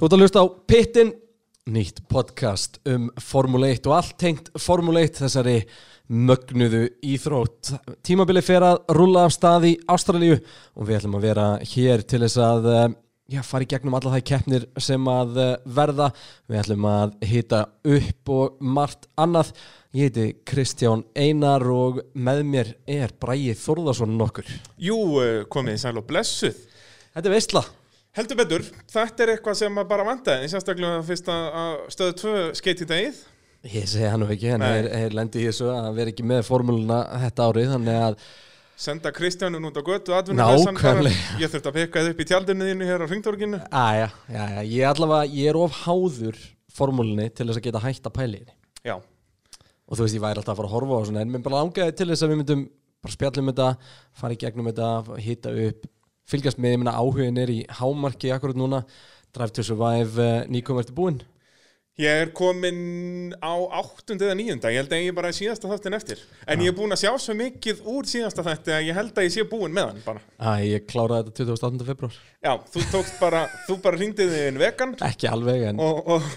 Þú ert að hlusta á Pittin, nýtt podcast um Formule 1 og allt tengt Formule 1 þessari mögnuðu íþrótt. Tímabili fer að rulla af stað í Ástralíu og við ætlum að vera hér til þess að eh, já, fara í gegnum alla það keppnir sem að eh, verða. Við ætlum að hita upp og margt annað. Ég heiti Kristján Einar og með mér er Bræði Þorðarsson nokkur. Jú, eh, komið í sæl og blessuð. Þetta er veistla. Heldur betur, þetta er eitthvað sem að bara vandaði, sérstaklega fyrst að stöðu tvö skeit í dagið. Ég segi hann nú ekki, en er lendi í þessu að vera ekki með formúluna þetta árið, þannig að Senda Kristjánun út á götu atvinnuleysan bara. Nákvæmlega. Ég þurfti að peka þið upp í tjaldinu þínu hér á ringdorginu. Æja, ég er allavega, ég er of háður formúlunni til þess að geta hægt að pæli henni. Já, Og þú veist, ég væri alltaf að fara að horfa á svona, en mér bara langaði til þess að við myndum bara spjalla um þetta, fara í gegnum þetta, hita upp, fylgjast með, ég minna áhugin er í hámarki akkurat núna, Drive to Survive, uh, nýkom ertu búinn. ég er komin á áttund eða níunda, ég held að ég bara síðasta þáttin eftir. En ég er búin að sjá svo mikið úr síðasta þætti að ég held að ég sé búin með hann bara. Æ, ég kláraði þetta 28. februar. Já, þú tókst bara, þú bara ringdið þig inn vegan Ekki alveg, en og, og,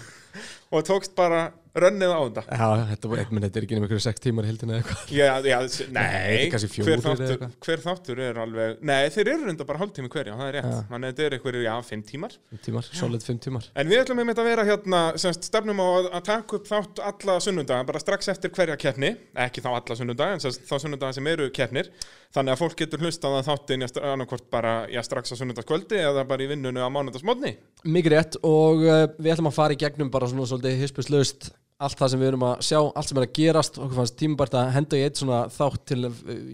og tókst bara rönnið á þetta. já, þetta, var- minn, þetta er ekki nema ykkur 6 tímar í hildina eða eitthvað. Já, já, s- Nei, kannski fjórir hver, eða þáttur, eitthvað. hver þáttur er alveg Nei, þeir eru reynda bara hálftími hverja, það er rétt Já. Þannig að þetta er einhverjir, já, fimm tímar 5 tímar, solid 5 tímar. En við ætlum einmitt að vera hérna, semst stefnum á að, að taka upp þátt alla sunnudaga bara strax eftir hverja keppni ekki þá alla sunnudaga, en semst þá sunnudaga sem eru keppnir þannig að fólk getur hlustað að þáttin annarkvort bara, já, strax á sunnudagskvöldi eða bara í vinnunu á mánudagsmótni Mikið rétt og uh, við ætlum að fara í gegnum bara svona svolítið hispuslaust allt það sem við erum að sjá, allt sem er að gerast okkur fannst tímabært að henda í eitt svona þátt til,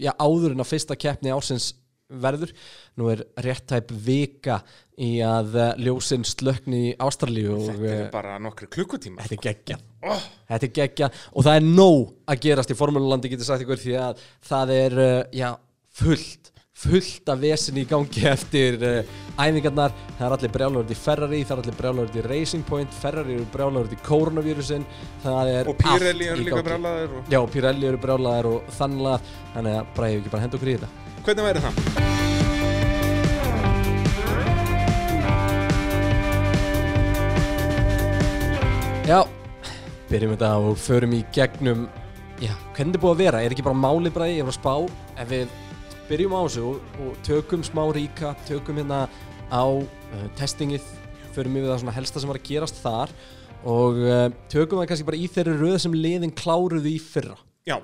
já, áður en að fyrsta keppni ársins verður. Nú er réttæp vika í að uh, ljósinn slökni í Ástralíu Þetta eru uh, bara nokkri klukkutímar. Þetta er geggja oh, Þetta er geggja og það er nóg að gerast í formúlulandi getur sagt ykkur því að það er uh, já, fullt fullt af vesinni í gangi eftir uh, æfingarnar, það er allir brjálagur í Ferrari, það er allir brjálagur í Racing Point Ferrari eru brjálagur í koronavírusin það er Og Pirelli allt eru í líka gangi. brjálaðir og... Já, Pirelli eru brjálagur og þannig að þannig að bara hefur ekki bara henda okkur í þetta Hvernig væri það? Já, byrjum þetta og förum í gegnum Já, hvernig er búið að vera? Er ekki bara málið bara ég er að spá ef við byrjum á þessu og, og tökum smá ríka tökum hérna á uh, testingið förum við það svona helsta sem var að gerast þar og uh, tökum það kannski bara í þeirri röð sem liðin kláruðu í fyrra. Já,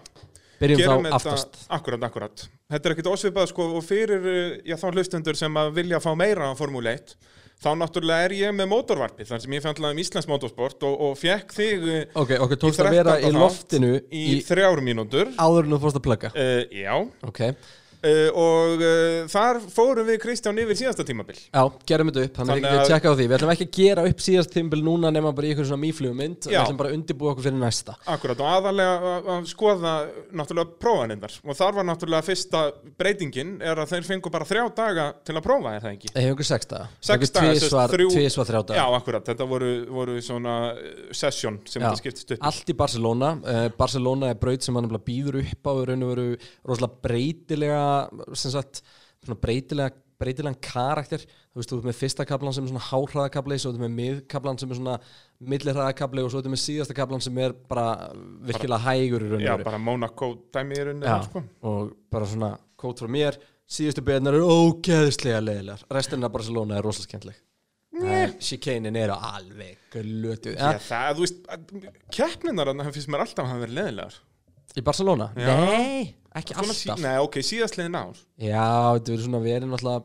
Byrjum gerum þá þetta Akkurat, akkurat Þetta er ekkit ósvipað sko og fyrir uh, já, þá hlustundur sem að vilja fá meira á Formule 1 þá náttúrulega er ég með mótorvarpið þar sem ég fjallaði um Íslands motorsport og, og fekk þig uh, Ok, okkur tókst að vera 13. í loftinu í, í, þrjár mínútur. Áður en þú fórst að plugga. Uh, Já, Ok, uh, og uh, þar fórum við Kristján yfir síðasta tímabil. Já, gerum þetta upp þannig að Þannig við að- tjekka á því. Við ætlum ekki að gera upp síðast tímbil núna nema bara í einhverjum svona mýflugmynd Við ætlum bara að undirbúa okkur fyrir næsta. Akkurat, og aðalega að- skoða náttúrulega prófanindar og þar var náttúrulega fyrsta breytingin er að þeir fengu bara þrjá daga til að prófa, er það ekki? Hefur ykkur sex daga. Sex daga, tvísvar þrjá daga. Já, akkurat, þetta voru, voru svona uh, session sem Já. þetta skiptist upp sagt, svona breytilega breytilegan karakter þú veist, þú ert með fyrsta kaplan sem er svona háhraðakabli svo ert með miðkablan sem er svona millirhraðakabli og svo ert með síðasta kaplan sem er bara virkilega hægur í raun Já, bara Monaco dæmi í rauninni Já, sko. og bara svona kót frá mér síðustu beðnar eru ógeðslega leiðilegar restin af Barcelona er yeah. Chikanin eru alveg glötu Já, það, þú veist, keppninar hann finnst mér alltaf að hafa verið leðilegar Í Barcelona? Já. Nei, ekki Svona sí- alltaf. Nei, ok, síðastliðin ár. Já, þetta verður svona verið náttúrulega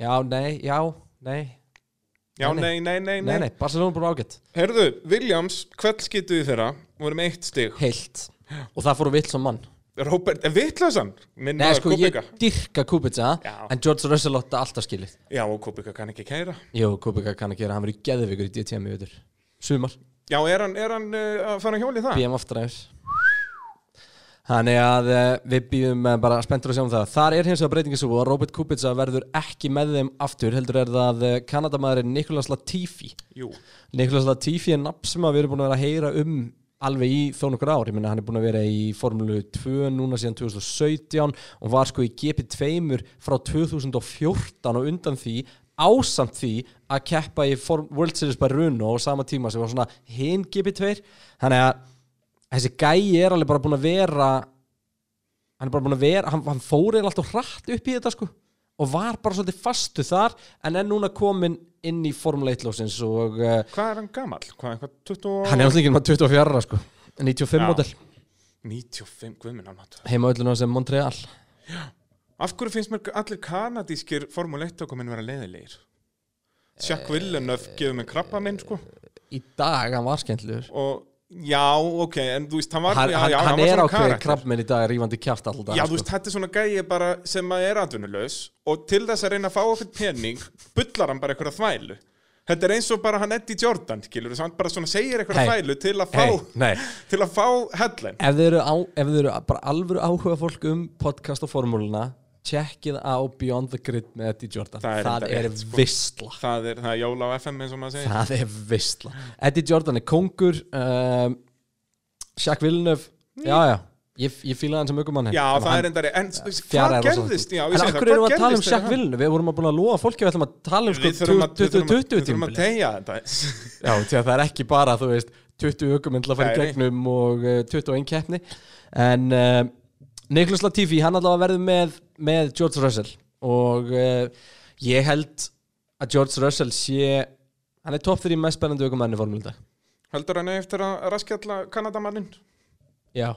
Já, nei, já, nei. Já, Nei, nei, nei, nei, Nei, nei, Barcelona er bara ágætt. Herðu, Williams, hvert skituði þeirra? Vorum eitt stig. Heilt. Og það fóru vill som mann. Robert, er vitlausan? Minn Nei, sko, ég Kubica. dyrka Kubica Já. En George Russell átti alltaf skilið. Já, og Kubica kann ekki kæra Jú, Kubica kann að gera, hann verið geðvigur í DTM í veitur Sumar. Já, er hann, er hann uh, að fara að hjóli það? BMF dræfs Þannig að uh, við býðum uh, bara spenntur að sjá um það. Þar er hins vegar breytingi svo að Robert Kubica verður ekki með þeim aftur, heldur er það uh, Kanadamæðurinn Nicolas Latifi. Jú, Nicolas Latifi er nafn sem við erum búin að vera að heyra um alveg í þó nokkur ár. Ég meina hann er búin að vera í Formulu 2 núna síðan 2017 og var sko í GP2 frá 2014 og undan því ásamt því að keppa í Form, World Series by Runo á sama tíma sem var svona hinn GP2 þannig að þessi gæi er alveg bara búin að vera hann er bara búin að vera hann, hann fór eða alltaf hratt upp í þetta sko og var bara svolítið fastu þar en er núna komin inn í Formule 1 lósins og uh, Hvað er hann gamall? Hvað, eitthvað 20... hann er alltaf ekki með 24 sko 95 Já. model 95, guðminn alveg heima ölluna sem Montreal Af hverju finnst mér allir kanadískir Formule 1 okkur vera leiðilegir? Jack Villeneuve gefur mér krabba minn sko í dag hann var skemmtilegur og já, ok, en þú veist hann var, hann, já, hann, já, hann var er ákveðin krabbminn í dag rífandi kjátt alltaf Já, þú veist, þetta er svona gæi bara sem að er atvinnulegs og til þess að reyna að fá okkur pening bullar hann bara eitthvað þvælu. Þetta er eins og bara hann Eddie Jordan, skilur hann bara svona segir eitthvað Hey. þvælu til að fá hey, til að fá headline ef þið eru, á, ef þið eru bara alvöru áhuga fólk um podcast og formúluna tjekkið á Beyond the Grid með Eddie Jordan. Það er það er rétt, sko. vistla Það er, það er jóla á FM eins og maður segir. Það er vistla Eddie Jordan er kongur um, Jacques Villeneuve já já, ég, ég fíla hann sem aukumann Já, það er enda rétt, en fjara hvað er gerðist? Já, en hverju erum við að tala um hann- Villeneuve? Við vorum að búin að lofa fólki við ætlum að tala um sko Við þurfum að- við þurfum að- 2020 við þurfum að tegja þetta. Já, því að það er ekki bara, þú veist 20 aukuminn til að fara í gegnum og uh, 21 keppni. En Niklas Latifi, hann allavega verður með, með George Russell. Og uh, ég held að George Russell sé hann er topp 3 mest spennandi aukumenni formúlda Heldur hann eftir að raskjalla Kanadamannin? Já,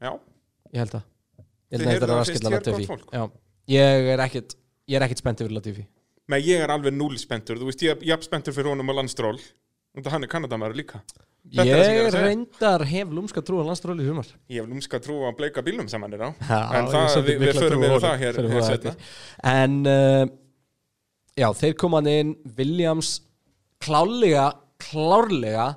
Já, ég held það. Ég held að þetta er fyrst hér, Latifi. ég er ekkit ég er ekkit spennt yfir Latifi. Nei, ég er alveg núl spenntur, þú veist, ég er jafn spenntur fyrir honum og landstról. Og það hann er Kanadamæður líka Ég Ég reyndar hef lúmska trú á landstróli humar Ég hef lúmska trú á bleika bílum sem hann er á. Já, En það, við, við förum honum, það hér, hér við setna En uh, já, þeir koma hann inn Williams klálega, klárlega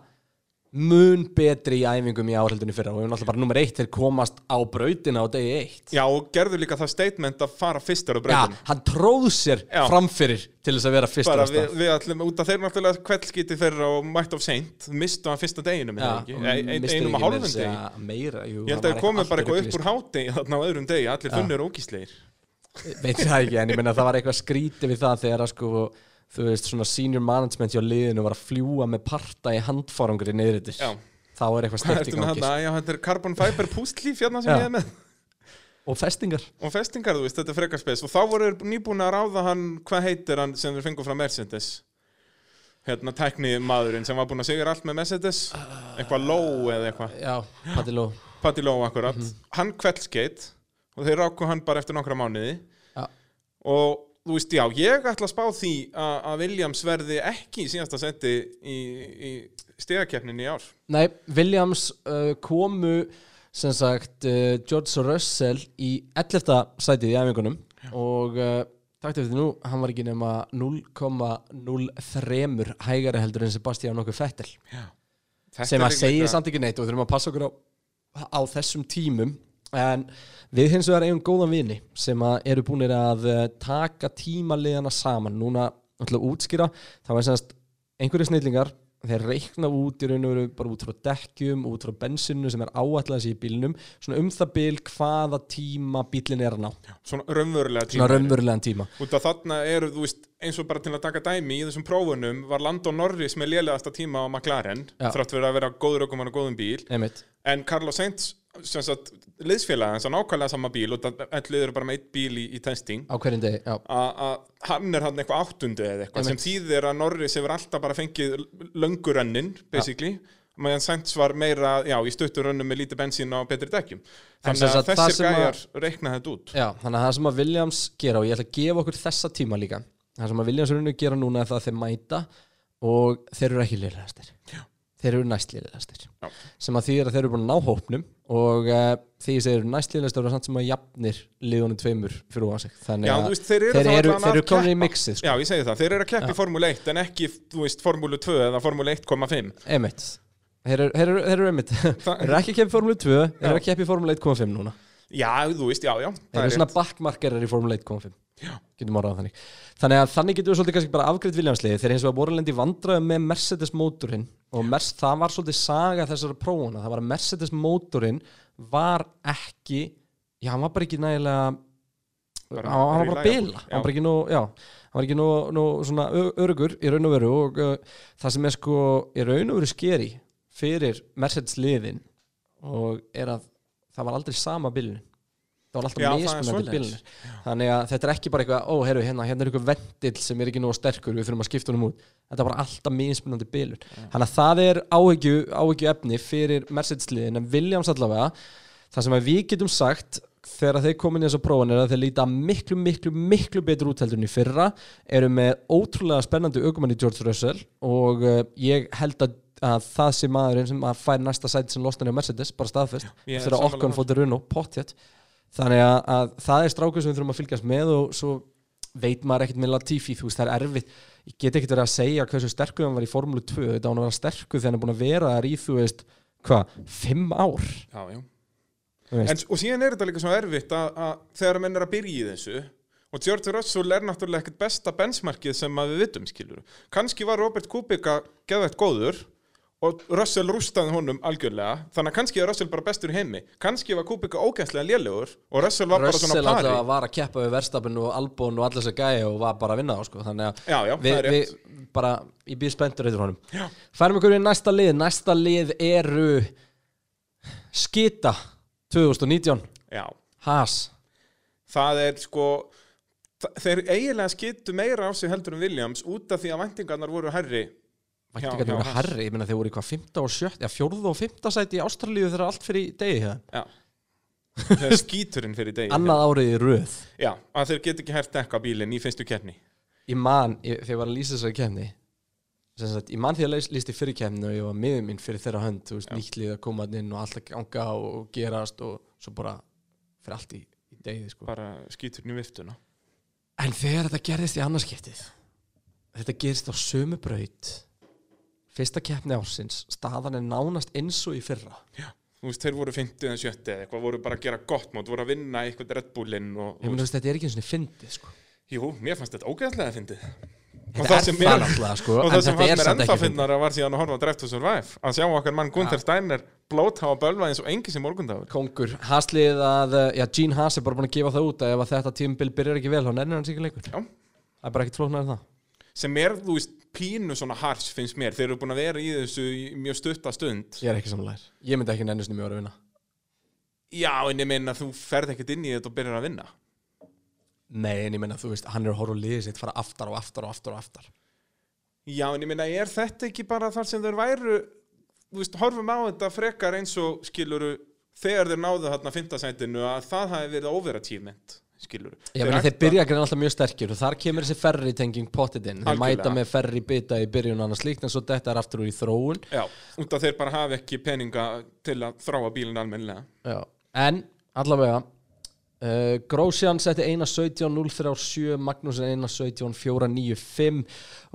mun betri í æfingum í áhaldunni fyrra. Og við erum alltaf bara nummer eitt þeir komast á brautina á degi eitt. Já, og gerðu líka það statement að fara fyrstur á Já, breytinu hann tróð sér Já. framfyrir til þess að vera fyrstur á við, stað. við ætlum, út af þeir náttúrulega kveldskiti þeirra og mætt of seint Mistu hann fyrsta deginu, með það ekki? og Ein- ein- misstu Einum og hálfum að degi. meira, jú, Ég held að það komið bara eitthvað upp úr þarna á öðrum degi, allir funnir ógíslegir veit það ekki, en ég meina það var eitthvað skrítið við það þegar að sko þú veist, svona senior management hjá liðinu var að fljúa með parta í handfárangri niðritir Já, þá er eitthvað hvað steikt í gangi? Já, þetta er carbon fiber pústlíf hérna sem Já. ég er með. Og festingar. Og festingar, þú veist, þetta er frekar spes. Og þá voru þeir nýbúin að ráða hann, hvað heitir hann sem við fengum frá Mercedes? Hérna, tækni maðurinn sem var búin að segja allt með Mercedes? Eitthvað low eða eitthvað? Já, Patti Ló Patti Low akkurat, Mhm. hann kveldskeitt og þeir ráku hann bara eftir nokkra mánuði. Já. og þú veist, já, ég ætla að spá því að, Williams verði ekki í síðasta seti í, í stegakeppninni í ár. Nei, Williams uh, komu sem sagt uh, George Russell í 11. sætið í æfingunum og uh, takt eftir nú, hann var ekki nema 0,03 hægari heldur en Sebastian okkur Fettel sem að segja samt ekki neitt og þurfum að passa okkur á, á þessum tímum en við hins vegar eigum góðan vini sem eru búinir að uh, taka tímaliðana saman. Núna að útskýra það var semst einhverju snillingar þeir reikna út í raun og veru bara út frá dekkjum, út frá bensinu sem er þessi í bílnum, svona um það bíl hvaða tíma bílinn er að ná. Svona raunverulega svona tíma. raunverulegan tíma. Út af þarna eru, þú veist, eins og bara til að taka dæmi í þessum prófunum var Landon Norris með lélegasta tíma á McLaren þrátt fyrir að vera góður okkur og góðum bíl. Einmitt, en Carlos Sainz sem hans á nákvæmlega sama bíl og allir eru bara með eitt bíl í, í testing. Á hverjum degi já, að hann er hann eitthvað áttundu eða eitthvað sem þýðir að Norris hefur alltaf bara fengið löngurönnin basically, meðan Sainz var meira já, í stutturönnum með lítið bensín á betri dekkjum. Þannig sem að þessir sem gæjar reikna þetta út. Já, þannig að það sem að Williams gera og ég ætla að gefa okkur þessa tíma líka það sem að Williams rauninu gera núna er það að þeir mæta og þeir eru ekki liðlegastir. Þeir eru næst liðlegastir. Já. sem að þýðir að þeir eru búin að ná hópnum og uh, því þeir eru næst liðlegastir og samt sem að jafnir liðunum tveimur fyrir óan sig. Þannig Já, veist, þeir eru eru, eru komin í mixið sko. Já, ég segi það, þeir eru að Já. Formule 1 en ekki, þú veist, Formule 2 eða Formule 1,5 emitt þeir eru, þeir eru, emitt þeir eru ekki að keppa í Formule 2 þeir eru að keppa í Formule 1.5 núna Já, þú veist, já, já það eru er svona backmarkerar í Formule 1.5 getum orðað þannig. Að þannig getum við svolítið kannski bara afgreitt Williamsliði þeir eins og að voru lendi vandræðum með Mercedes mótorinn og Mers, það var svolítið saga þessara prófuna, það var að Mercedes mótorinn var ekki já, hann var bara ekki nægilega bara hann, hann var bara bila. Hann var ekki nú, já, hann var ekki nú, nú svona örugur í raun og veru. Og uh, það sem er sko í raun og veru skeri fyrir Mercedes liðin og er að það var aldrei sama bilinu það var alltaf mismunandi bilinu þannig að þetta er ekki bara eitthvað, ó, heyrðu, hérna, hérna er eitthvað vendil sem er ekki nú sterkur, við þurfum að skipta honum út. Þetta er bara alltaf mismunandi bilun þannig að það er áhyggju efni fyrir Mercedes liðin en Williams allavega. Það sem við getum sagt þegar þeir komin í þessu prófanir að þeir líta miklu, miklu, miklu betur út heldur en í fyrra eru með ótrúlega spennandi aukumann í George Russell og uh, ég held að, að það sé maðurinn sem að fær næsta sæti sem lostan í Mercedes, bara sammála okkon þar. fóttir runn og pottjætt þannig að, að það er strákur sem við þurfum að fylgjast með og svo veit maður ekkert með Latifi, þú veist, það er erfitt ég get ekkert verið að segja hversu sterkur hann var í Formúlu 2, þetta án að vera sterkur þegar hann er búin að vera þar í, þú veist, hvað, fimm ár Já, já. En, og síðan er þetta líka svo erfitt að, að þegar menn er að byrja í þessu og George Russell er náttúrulega ekkert besta benchmarkið sem að við vitum skilur kannski var Robert Kubica geðvægt góður og Russell rústaði honum algjörlega þannig að kannski er Russell bara bestur í heimi. Kannski var Kubica ógænslega lélegur og Russell var bara Russell svona pari. alltaf var að keppa við Verstapin og Albon og allir þess að gæja og var bara að vinna á sko. þannig að Já, já, við, við bara, býð spenntur eitthvað honum. Já. færum ykkur í næsta lið. Næsta lið eru Skita 2019 Já, Haas það er sko þeir eiginlega skittu meira á sig heldur en Williams út af því að væntingarnar voru herri Væntingarnir já, voru herri, ég meina þeir voru í hvað 5. og 7. Já, 4. og 5. sæti í Ástralíu þegar allt fyrir í degi. Já þegar skíturinn fyrir degi Annað árið í röð Já, að þeir get ekki hert dekka bílinn í fyrstu keppni Ég man, ég, þegar ég var að lýsa þessari kemni sem sagt, ég man því að leys, lýsti fyrir kemni og ég var miður mín fyrir þeirra hönd veist, Já. nýtt lið að koma inn og allt að ganga og gerast og svo bara fyrir allt í, í degi sko. bara skíturinn í viftuna En þegar þetta gerðist í annarskiptið þetta gerist á sömu braut fyrsta keppni ársins staðan er nánast eins og í fyrra Þú veist, þeir voru 50 eða 70 eða eitthvað, voru bara að gera gott mót, voru að vinna eitthvað Red Bullinn og, ég meina þú veist, þetta er ekki eins og fyndið sko. jú, mér fannst þetta ógeðslega fyndið. Og það sem náttúrulega sko, Og það sem fannst mér ennþá finnara var síðan að horfa á Drive to Survive, að sjá okkar mann Gunther Steiner blóta og bölva eins og engi sem morgundagur. Kongur, Haslið að, uh, já, Gene Haas er bara búin að gefa það út að ef að þetta tímabil byrjar ekki vel, þá nennir hann ekki leikur. Já. Það er bara ekkert flóknar en það. Sem er, þú veist, pínu svona hars finnst mér, þeir eru búin að vera í þessu mjög stutta stund. Ég er ekki samlega. Ég myndi ekki nenni Nei, en ég meina, þú veist, hann er að horfa á liðið sitt fara aftar og aftar og aftar og aftar. Já, en ég meina, er þetta ekki bara þar sem þeir væru, þú veist, horfum á þetta frekar eins og, skiluru, þegar þeir náðu þarna fimmtasætinu að það hafi verið overachievement, skiluru. Ég meina, þeir byrja grein alltaf mjög sterkir og þar kemur þessi ferri tenging pottit inn. Þeir mæta með ferri bita í byrjun og annað slíkt en svo þetta er aftur úr í þróun. Já, af þeir bara hafi ekki peninga til að þráa bílinn almennilega. Já. En, allavega, uh, Grósjan setti 1.17.037, Magnúsin 1.17.495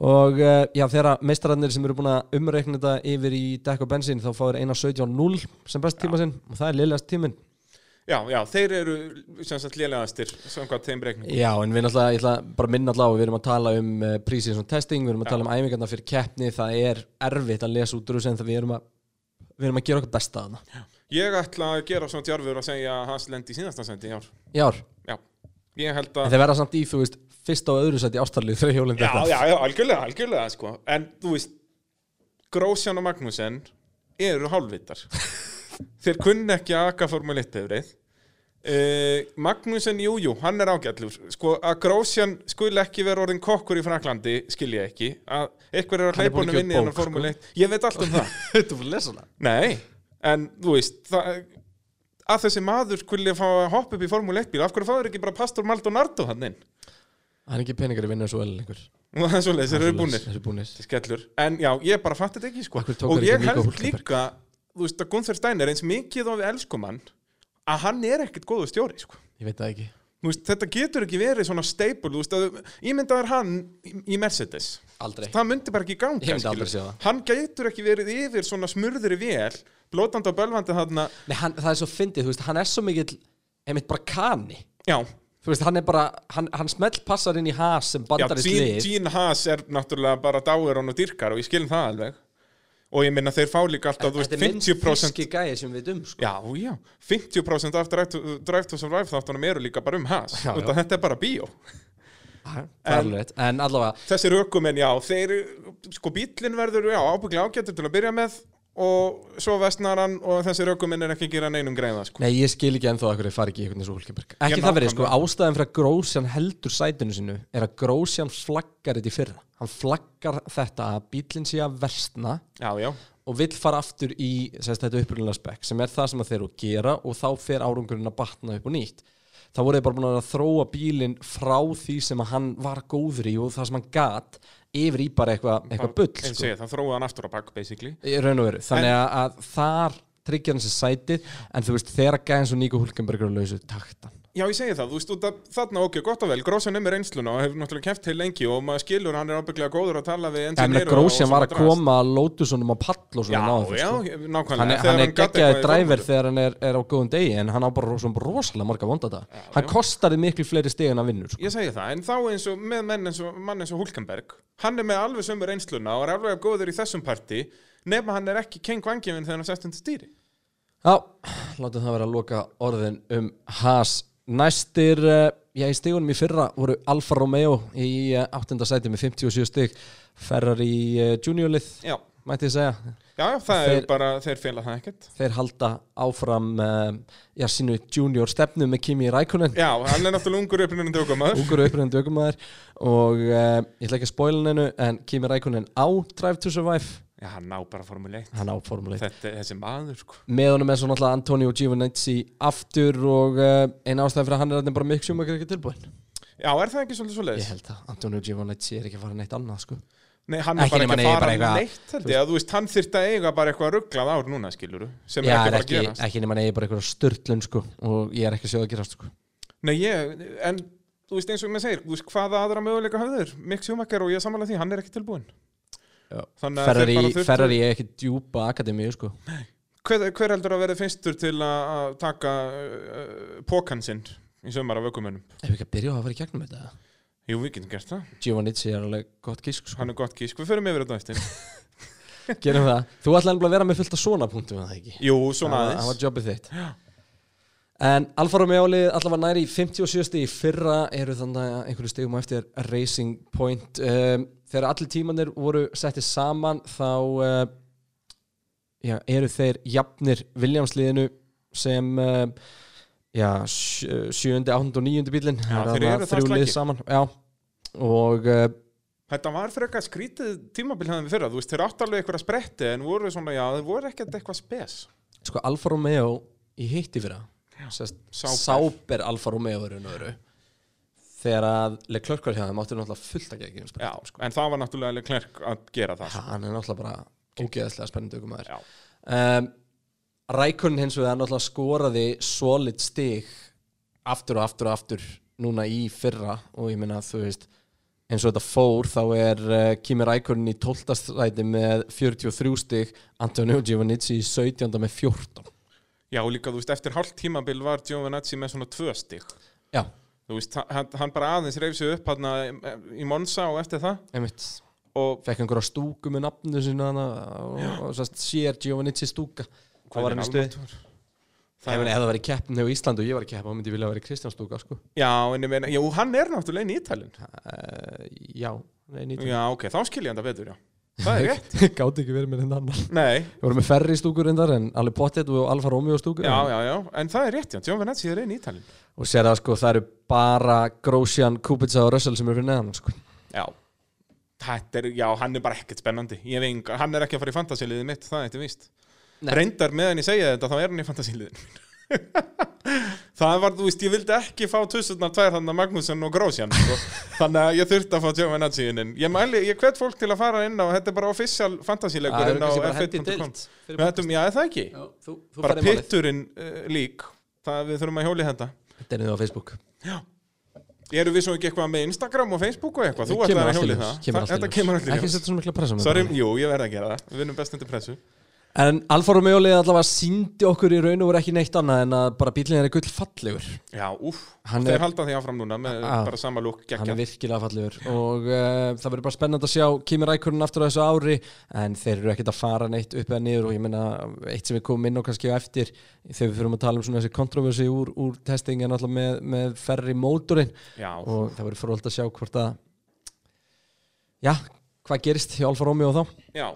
og uh, já, þegar meistararnir sem eru búin að umreikna þetta yfir í dekk og bensín þá fáir 1.17.0 sem best tíma sinn og það er liðlegast tíminn. Já, já, þeir eru sem sagt lélegastir samkvæmt þeim reikningum. Já, en við náttúrulega, ég ætla bara að minna allavega, við erum að tala um uh, prísið testing, við erum að Já. tala um æfingarna fyrir keppni, það er erfitt að lesa út úr þessu en það við erum að við erum að gera okkur besta að hana. Ég ætla að gera svona djarfur að segja að hans lendi í síðasta sendi í ár. í ár, Ég held en að... þeir verða samt í, þú veist, fyrsta og öðru sæti ástarlið þegar hjólinn Já, já, já, algjörlega, algjörlega, sko. En þú veist, Grósjan og Magnúsen eru hálfvitar. Þeir kunni ekki að akka Formule 1 bifrið. Uh, Magnúsen, jú, jú, hann er ágætlur sko að Grósjan skuli ekki vera orðin kokkur í Fraklandi, skil ég ekki að eitthvað er að Hann hleypa honum inn í gefa hennar bók, sko. Formule 1 ég veit allt um það Þú að en þú veist það, að þessi maður skuli fá að hoppa upp í Formule 1 bíl af hverju fáður ekki bara Pastor Maldonardo hann inn? Hann er ekki peningar í vinna svo vel og það er svoleiðis, þeir eru búnir. Skellur, en já, ég bara fatti þetta ekki sko. Og hann ég held líka þú veist að Gunther Steiner eins mikið og við elskum hann að hann er ekkert góður stjóri sko. Ég veit það ekki. Veist, þetta getur ekki verið svona staple þú veist, að, ímyndaður hann í, í Mercedes Aldrei. Það myndi bara ekki ganga Ég myndi aldrei sjá það. hann getur ekki verið yfir svona smurðri vel blótandi og bölvandi þarna. Nei, hann, það er svo fyndið, þú veist, hann er svo mikill einmitt bara kani. Já, Þú veist, hann er bara, hann, hann smelt passar inn í has sem já bandarist Gene, lið. Gene Haas er náttúrulega bara dáir hann og dyrkar og ég skilum það alveg. Og ég minna þeir fá líka alltaf, þú veist, Þetta er minnst 50% fiski gæði sem við um sko. Já, já, 50% af Drive to, Drive to Survive þáttunum eru líka bara um has Já, já. þetta er bara bíó Rétt. En allavega, Þessir ökumenn, já, þeir sko bílinn verður, já, ábygglega ágættur til að byrja með og svo vestnar hann og þessir ökumenn er ekki að gera neinum greiða sko. nei ég skil ekki ennþá að hverju fari ekki einhvern veginn svo Hulkenberg. Ekki það verið, sko, ástæðan fyrir að Grósjan heldur sætinu sinu er að Grósjan flaggar þetta í fyrra. Hann flaggar þetta að bílinn sé að versna Já, já, og vill fara aftur í sérst, þetta upprunalega spekk sem er það sem þeir eru að gera og þá fer árangurinn að batna upp og nýtt þá voru þeir bara búin að þróa bílinn frá því sem að hann var góður í og það sem hann gat yfir í bara eitthvað eitthva bull og sko, ég, það þróa hann aftur á bak, basically. Í raun og veru. Þannig að, að þar tryggja hann sér sætið en þú veist þegar að gæðin svo Níko Hulkenbergur að lausu taktan Já, ég segi það, þú veist, af þarna, ok, gott og vel Grósjan er með reynsluna og hefur náttúrulega keft heil lengi og maður skilur, hann er ábygglega góður að tala við en engineer og- Grósjan var að drast. koma að Lótusonum á pall og Já, svona náðu já, sko. nákvæmlega hann hann er geggjaði dræver þegar hann er, er á góðum degi en hann á bara svona rosalega marga vondata hann já. kostaði miklu fleiri stig en að vinnur sko. Ég segi það, en þá eins og með menn eins og, mann eins og Hulkenberg Hann er með alveg sömu reynsluna og er alveg góður í þessum parti Nefna hann er ekki King Vangifin þegar hann sest undir stýri Já, látum það vera að loka orðin um Haas. Næstir, uh, já, í stigunum í fyrra voru Alfa Romeo í uh, áttunda sæti með 57 stig, Ferrari uh, juniorlið, Já, mætti ég segja. já, það Þeir- er bara, þeir fela það ekkert. Þeir halda áfram já, sínu junior stefnu með Kimi Rækunen, Já, hann er náttúrulega ungur upprunnin dögumæður. Ungur upprændu aukumæður og uh, ég ætla ekki að spoila hennu en Kimi Rækunen á Drive to Survive, Já, hann ná bara Formule 1 hann á formuleik. Þetta er þessi maður, sko Með honum er svo náttúrulega Antonio Giovinazzi aftur og uh, eina ástæði fyrir að hann er bara mikk sjúmakar ekki tilbúin. Já, er það ekki svolítið svo Ég leiðis? held að Antonio Giovinazzi er ekki að fara neitt annað sko. Nei, hann er Ekki bara ekki eigi að fara bara eitthvað- neitt held ég þú veist, hann þyrfti að eiga bara eitthvað rugglað ár núna, skiluru sem Já, er ekki er bara að ekki, gerast ekki nema neyja bara einhverja störtlun sko og ég er ekki að gerast sko Nei, ég, en þú veist og ég er ekki Já. Djúpa akademíu sko. Hver, hver heldur að vera fyrstur til að að taka uh, pókan sinn í sömur af ökumönnum? Ef við ekki að byrja á að fara í gegnum þetta? Jú, við getum gert það, Giovinazzi er alveg gott gísk sko. Hann er gott gísk, við förum yfir þetta eftir. Gerum það. Þú ætlaði að vera með fullt af svona punktum Jú, svona var- Það aðeins var jobbið þitt En Alfa Romeo lið allavega næri í 57 stig. Í fyrra eru þannig að einhverju stigum á eftir Racing Point. Um, þegar allir tímanir voru settið saman þá uh, já, eru þeir jafnir Williams-liðinu sem uh, já, sjö- sjöundi, áttundi og níundi bílinn Já, Það þeir eru þrjú lið saman já. og uh, Þetta var frekar skrítið tímabil hefðum við fyrra, þú veist, þeir áttu alveg eitthvað spretti en voru svona, já, þeir voru ekkert eitthvað spes. sko Alfa Romeo í hitti fyrra Sest. Sáber Alfa Romeo þegar að Leclerc var hjá þeim áttu náttúrulega fullt að gegja Já, en það var náttúrulega Leclerc að gera það sko. hann er náttúrulega bara ógeðslega spennandi aukumæður Já, um, Rækun hins vegar náttúrulega skoraði solid stig aftur og aftur og aftur núna í fyrra og ég meina þú veist eins og þetta fór þá er uh, Kimi Rækun í 12. stræti með 43 stig Antonio Giovannici í 17. með 14 já og líka, þú veist, eftir hálft tímabil var Giovinazzi með svona tvö stig. Já, Þú veist, hann, hann bara aðeins reyf sig upp hann í Monza og eftir það. Einmitt. Og fekk einhverja stúku með nafnu sinna hana og, og sérst sér Giovannici stúka. Hvað var hann í stuði? Það Ef það væri keppn hjá Ísland og ég var í keppn þá myndi ég vilja að vera Kristján stúka sko. Já, en ég meina, jú, hann er náttúrulega í Ítalinn uh, Já, nei, nýtt Já, ok, þá skil ég hann það betur, já Það er rétt. Gáti ekki verið með henni annar. Nei, Við vorum með ferri stúkur reyndar en alveg pottet og Alfa Romeo stúkur. Já, já, já, en það er rétt, já. Giovinazzi er einn í Ítalinn og sér að sko það eru bara Grosjean, Kubica og Russell sem eru fyrir neðan sko. Já. Þetta er, já, hann er bara ekkert spennandi. Ég veit, hann er ekki að fara í fantasiliðið mitt, það er þetta víst. Nei. Reyndar meðan ég segja þetta, þá er hann í fantasiliðin Það var, þú veist, ég vildi ekki fá tussurnar tvær þannig að Magnússon og Grósjan sko. Þannig að ég þurfti að fá Giovinazzi inn Ég mæli, ég hvet fólk til að fara inn á Þetta er bara official fantasíleikur inn á f1.com Við hættum, já, það ekki? Já, þú, þú Bara pitturinn uh, lík. Það við þurfum að hjóli þetta Þetta er niður á Facebook. Eru við svo ekki eitthvað með Instagram og Facebook og eitthvað? Þú ætlar að í hjóli það. kemur Það- í Þetta kemur allir Ekki setja svona mikla pressa mig Sorry, bara. jú, ég verð að gera það. Við vinnum best undir pressu En Alfa Romeo liðið allavega síndi okkur í raun og voru ekki neitt annað en að bara bílinn er gull fallegur. Já, Hann þeir er- halda því áfram núna með Ah. bara sama lúk Hann er virkilega fallegur. Og uh, það verður bara spennandi að sjá Kimi Rækurinn aftur á þessu ári en þeir eru ekkert að fara neitt upp eða niður og ég meina eitt sem við komum inn á kannski á eftir þegar við fyrir að tala um svona þessi kontroversi úr, úr testing en alltaf með, með ferri mótorinn. Já, og það verður fróðald að sjá hvort að já, hvað gerist hjá Alfa Romeo þá? Já,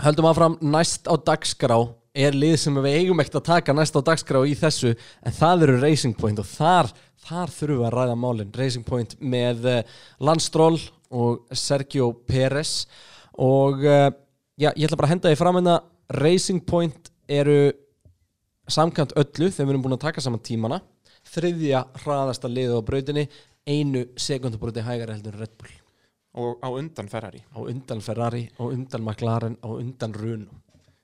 Höldum áfram næst á dagskrá er lið sem við eigum ekkert að taka næst á dagskrá í þessu en það eru Racing Point og þar, þar þurfum við að ræða málin. Racing Point með uh, Landstról og Sergio Pérez og uh, já, ég ætla bara að henda því fram en að Racing Point eru samkvæmt öllu þegar við erum búin að taka saman tímana þriðja hraðasta liðið á brautinni einu sekundabróti hægara heldur Red Bull og á undan Ferrari. Á undan Ferrari, á undan McLaren á undan Runo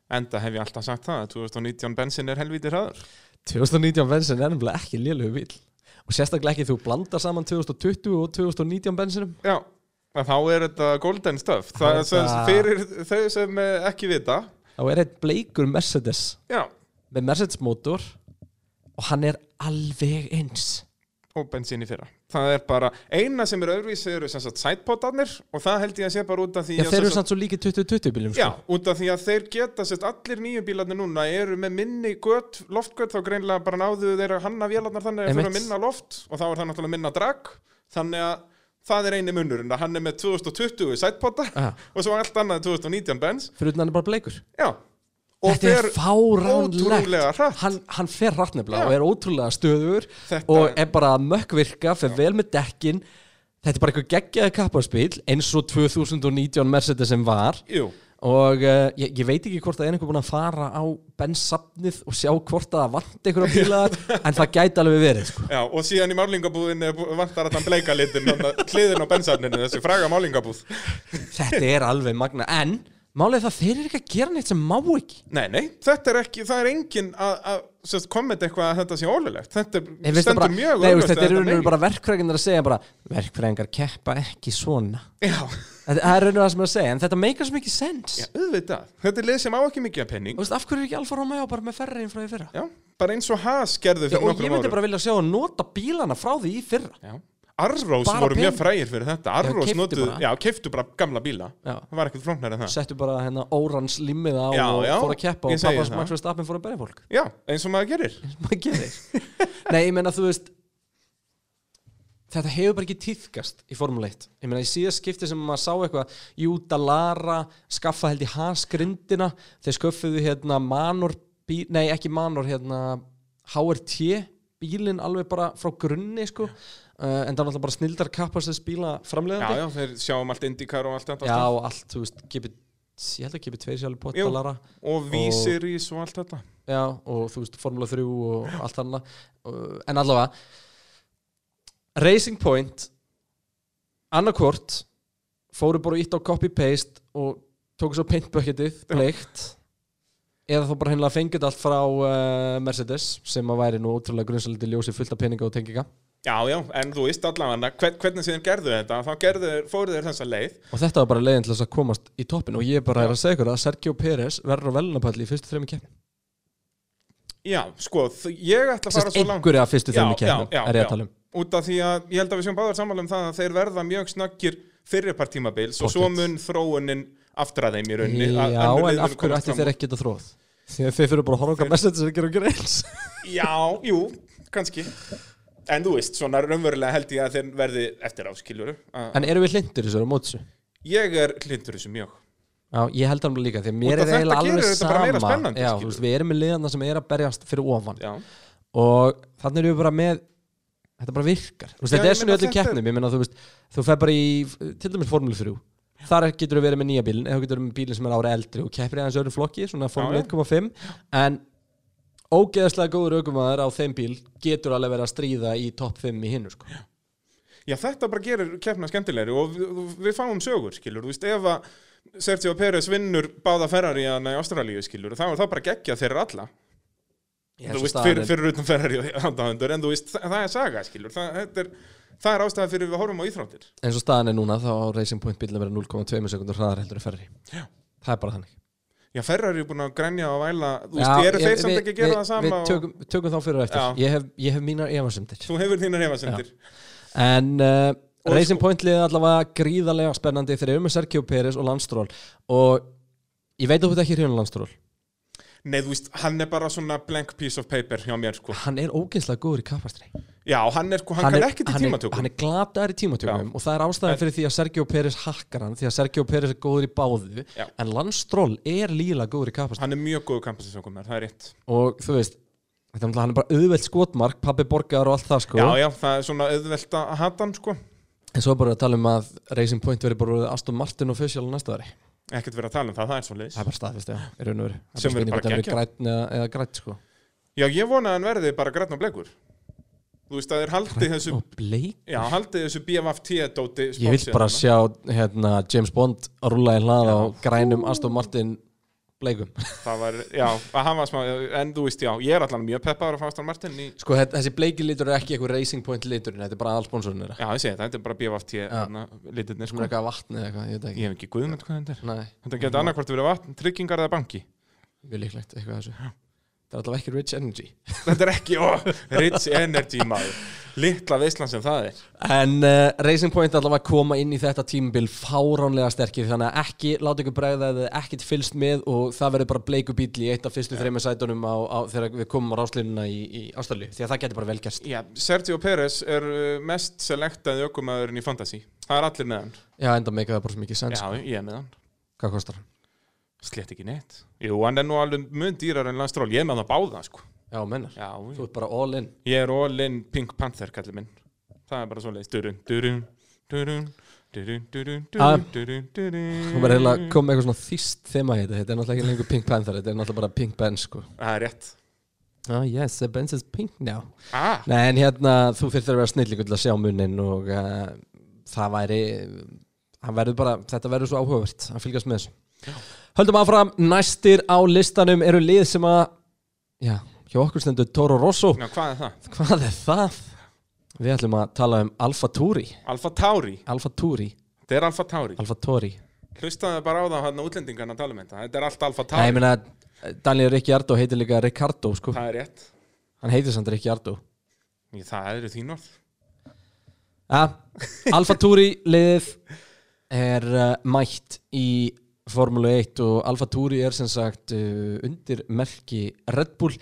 Enda hef ég alltaf sagt það að 2019 bensin er helvítið hraður. 2019 bensin er nefnilega ekki lélögu bíl og sérstaklega ekki þú blandar saman 2020 og 2019 bensinum Já, þá er þetta golden stuff. Það er sem Þetta- fyrir þau sem eh, ekki vita. Þá er eitt bleikur Mercedes. Já, með Mercedes mótor og hann er alveg eins og bensin í fyrra Það er bara, eina sem er öðruvísi eru sem sagt sætpotarnir og það held ég að sé bara út af því Já, að þeir eru samt svo líki 2020 bílum Já, sko. út af því að þeir geta sérst, allir nýju bílarnir núna eru með minni gött, loftgött, þá greinlega bara náðu þeir að hanna vélarnar þannig að þeir Einmitt. fyrir minna loft og þá er það náttúrulega minna drag þannig að það er eini munnurinn að hann er með 2020 sætpotar Já. og svo allt annað 2019 bens fyrir utan hann er bara bleikur Já, og Þetta er fáránlegt. hann, hann fer hratt nefnilega og er ótrúlega stöður Þetta- og er bara mökkvirka, fer vel með dekkin þetta er bara eitthvað geggjaði kapparspil eins og 2019 Mercedes sem var. Jú, og uh, ég, ég veit ekki hvort það er einhver búin að fara á bensafnið og sjá hvort það vant einhverja bílar en það gæti alveg verið sko. já, og síðan í málingabúðin vantar að hann bleika litin hliðin á bensafninu, þessi fraga málingabúð þetta er alveg magna en er það þeir eru ekki að gera neitt sem má ekki. Nei, nei, þetta er ekki, það er engin að, að kommenta eitthvað að þetta sé ólulegt Þetta Ég er, stendur bara, mjög augljóst þetta að er megi. bara verkfræðingar að segja bara verkfræðingar keppa ekki svona. Já, þetta það er rauninu það sem er að segja en þetta meikar svo mikið sens. Já, auðvitað. Þetta er lið sem á ekki mikið af penning. Þú veist, af hverju er ekki Alfa Romeo bara með ferri frá því fyrra? Já, bara eins og Haas gerðu Já, fyrir og ég myndi bara vilja sjá að nota bílana frá því í fyrra. Já. Arrós voru mjög frægir fyrir þetta. Arrós bara. já, keiftu bara gamla bíla. Já. Það var ekkert flóknar en það. Settu bara hérna órans limmið á Já, og já, fór að keppa og segi pappans það. Max Verstappen fór að berja fólk. Já, eins og maður gerir. Maður gerir. Nei, ég meina þú veist þetta hefur bara ekki tíðkast í Formule 1 ég meina í síðast skipti sem maður sá eitthvað Jú, Dallara skaffa held í hasgrindina. Þeir sköffuðu hérna Manor bí, nei ekki Manor hérna HRT bílinn alveg bara frá grunni sko uh, en það er alltaf bara snildar kappast þess bíla Já, framleiðandi. Já, þeir sjáum allt Indikar og allt þetta já og allt, þú veist, kipi, ég held að kipi tveir sjálf på Jú. Dallara Og Vísirís og allt þetta. Já, og þú veist, Formula 3 og allt annað Uh, En allavega Racing Point annarkvort fóru bara ítt á copy-paste og tóku svo paintbucketið, bleikt eða þá bara hennilega fengið allt frá uh, Mercedes sem að væri nú ótrúlega grunnsaliti ljósi fullt af peninga og tenginga Já, já, en þú veist allavega hvern, hvernig síðan gerðu þetta þá gerðu, þeir- fóru þeir þessa leið. Og þetta var bara leiðin til þess að komast í toppin og ég bara er að segja ykkur að Sergio Pérez verður á velunapalli í fyrstu þreimi keppni Já, sko, ég ætla að fara Sest svo langt. einhverja fyrstu Já, já, keppni já, er ég já. að tala um. Út af því að ég held að við séum báðar sammála um það að þeir verða mjög snaggir fyrirpart tímabils og svo mun þróunin aftur að þeim í rauninni. Að Já, en af hverju ætti þeir ekki geta þróð? Því að þeir fyrir bara að horfa okkar Mercedes sem gera og gera eins. Já, jú, kannski En þú veist, svona raunverulega held ég að þeir verði eftir áskiluru En eru við hlindur þessu á mótsu? Ég er hlindur þessu mjög. Já, ég held hann líka, því að mér er eiginlega alveg sama. Já, þú veist, við erum með liðana sem er að berjast fyrir ofan. Já, og þannig erum við bara með þetta bara virkar, þú veist, þetta er svona í öllum keppnum, ég meina þú veist þú fer bara í, til dæmis Formule 3 þar getur við verið með nýja bílinn eða þú getur verið með bílinn sem er ára eldri og keppir í aðeins öðrum flokki, svona Formule Já, 1.5 en ógeðslega góður aukumæður á þeim bíl getur alveg verið að stríða í topp 5 í hinnu sko. Já, þetta bara gerir keppna skemmtilegri og við, við fáum sögur, skilur, þú veist, ef að Sergio Pérez vinnur báða Ferrari í Ástralíu, skilur, þá er það bara geggja þeirra alla, þú svo veist, staðan fyrir, utan Ferrari og handaðundur, en þú veist, það, er saga, skilur, það, er, það er ástæða fyrir við horfum á íþróttir. eins og staðan er núna þá á Racing Point að vera 0,2 sekundur hraðar heldur en ferri Já. það er bara þannig Já, Ferrari er búin að grænja og væla Þú veist, eru ég- þeir samt ekki að gera það sama Við og... tökum, tökum þá fyrir og eftir. Ég hef, ég hef mínar efasemdir. Þú hefur þínar hefasendir En uh, Racing sko- Point liðið allavega gríðarlega spennandi þegar með Sergio Pérez og Landstról og ég veit að þú ert ekki hrjónu Landstról Nei, þú veist, hann er bara svona blank piece of paper hjá mér, sko. Hann er ógeinslega góður í kappastri Já, hann er, sko, hann, kann ekki til hann er, tímatökum. hann er glataður í tímatökum og það er ástæðan fyrir því að Sergio Pérez hakkar hann því að Sergio Pérez er góður í báðu. Já. en Landstról er líla góður í kappastri Hann er mjög góð kampasinsökum, það er rétt. Og þú veist er hann er bara auðvelt skotmark pabbi borgar og allt það sko. Já, já, það er svona auðvelt að hata hann, sko. En svo er bara að tala um að Racing Point verður bara Aston Martin official á næsta ári Ekkert verið að tala um það, það er svo það leiðis er bara staðfist, já, í raun og veru. Það er Sem verður bara það geggjað. grænn eða, eða grætt sko. Já, ég vona að hann verði bara græn og blegur Þú veist, að þeir haldi þessu Já, haldi þessu BFFT-dóti Ég vil bara sjá hérna, James Bond að rúla í hlað á grænum Aston Martin bleikum. Það var, já, að hann var smá En þú veist, já, ég er allan mjög peppaður að fá Aston Martin í Sko þessi bleiki litur er ekki eitthvað Racing Point liturinn Þetta er bara allsponsorinn þeirra. Já, ég segi þetta, þetta er bara BFFT hérna, litirnir, Sem sko. eitthvað vatni eða eitthvað, ég veit Ég ekki hef ekki guðmynd hvað þetta er. Nei, Þetta getur annarkvort verið vatn, tryggingar eða banki. Mjög líklegt eitthvað þessu Það er allavega ekki Rich Energy. Þetta er ekki, ó, rich energy maður. Litla veislan sem það er. En uh, Racing Point allavega koma inn í þetta tímabil fáránlega sterkir þannig að ekki láta ykkur bregða eða ekkert fylst með og það verður bara bleiku bíl í eitt af fyrstu þreymur sætunum á, á, þegar við komum á ráslínuna í, í Ástralju því að það getur bara vel gerst. Já, Sergio Pérez er uh, mest selektaði ökumæðurinn í Fantasy. Það er allir með hann. Já, enda meika það bara svo mikið sens. Já, ég er með hann. Hvað kostar hann? Slett ekki neitt. Jú, hann er nú alveg mun dýrar en Landstról Ég er með hann að báða, sko. Já, mennar Já, Þú ert bara all in. Ég er all in Pink Panther, kallir minn. Það er bara svoleiðis. Durun, durun, durun Durun, durun, Ah. durun, durun, durun. Þú verður eiginlega að koma með eitthvað svona þýst þema í þetta Þetta er náttúrulega ekki lengur Pink Panther Þetta er náttúrulega bara Pink Ben sko. Það er rétt. Ah yes, the Benz is pink now. Ah, Nei, en hérna, þú þurftir að vera snillingur til að sjá munnin og uh, það væri hann verður bara, þetta verður svo áhugavert að fylgjast með þessu Höldum áfram, næstir á listanum eru lið sem að já, hjá okkur stendur Toro Rosso. Já, hvað er það? Hvað er það? Við ætlum að tala um Alfa Tauri. Alfa Tauri? Alfa Tauri, Þetta er Alfa Tauri. Alfa Tauri. Hlustaðu bara á það hann útlendingarna að tala um þetta. Þetta er allt Alfa Nei, ég Tauri. meina, Daniel Ricciardo heitir líka Ricardo, sko. Það er rétt. Hann heitir samt Ricciardo. Í, Það eru þín orð. Ja, Alfa Tauri liðið er uh, mætt í Formule 1 og Alfa Tauri er sem sagt uh, undir merki Red Bull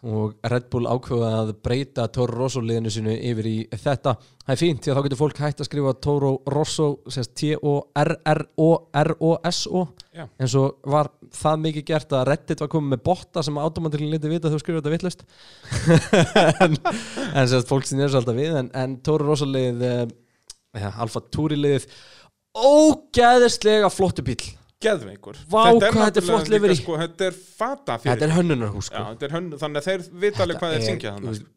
og Red Bull ákveða að breyta Toro Rosso liðinu sinu yfir í þetta. Það er fínt því að þá getur fólk hægt að skrifa Toro Rosso sérst T-O-R-R-O-R-O-S-O. En svo var það mikið gert að Reddit var komið með botta sem automatiklega liti vita þú skrifa þetta vittlust en, en sérst fólk sem er svo alltaf við en, en Toro Rosso lið uh, ja, Alfa Tauri liðið ógæðislega flottu bíl Geðveikur Vá, er hvað þetta er náttúrulega flott líka, livery. sko, Þetta er fata fyrir þetta er hönnunarhús Já, sko. þetta er hönnu, þannig að þeir vita alveg hvað þeir syngja þú þannig veist,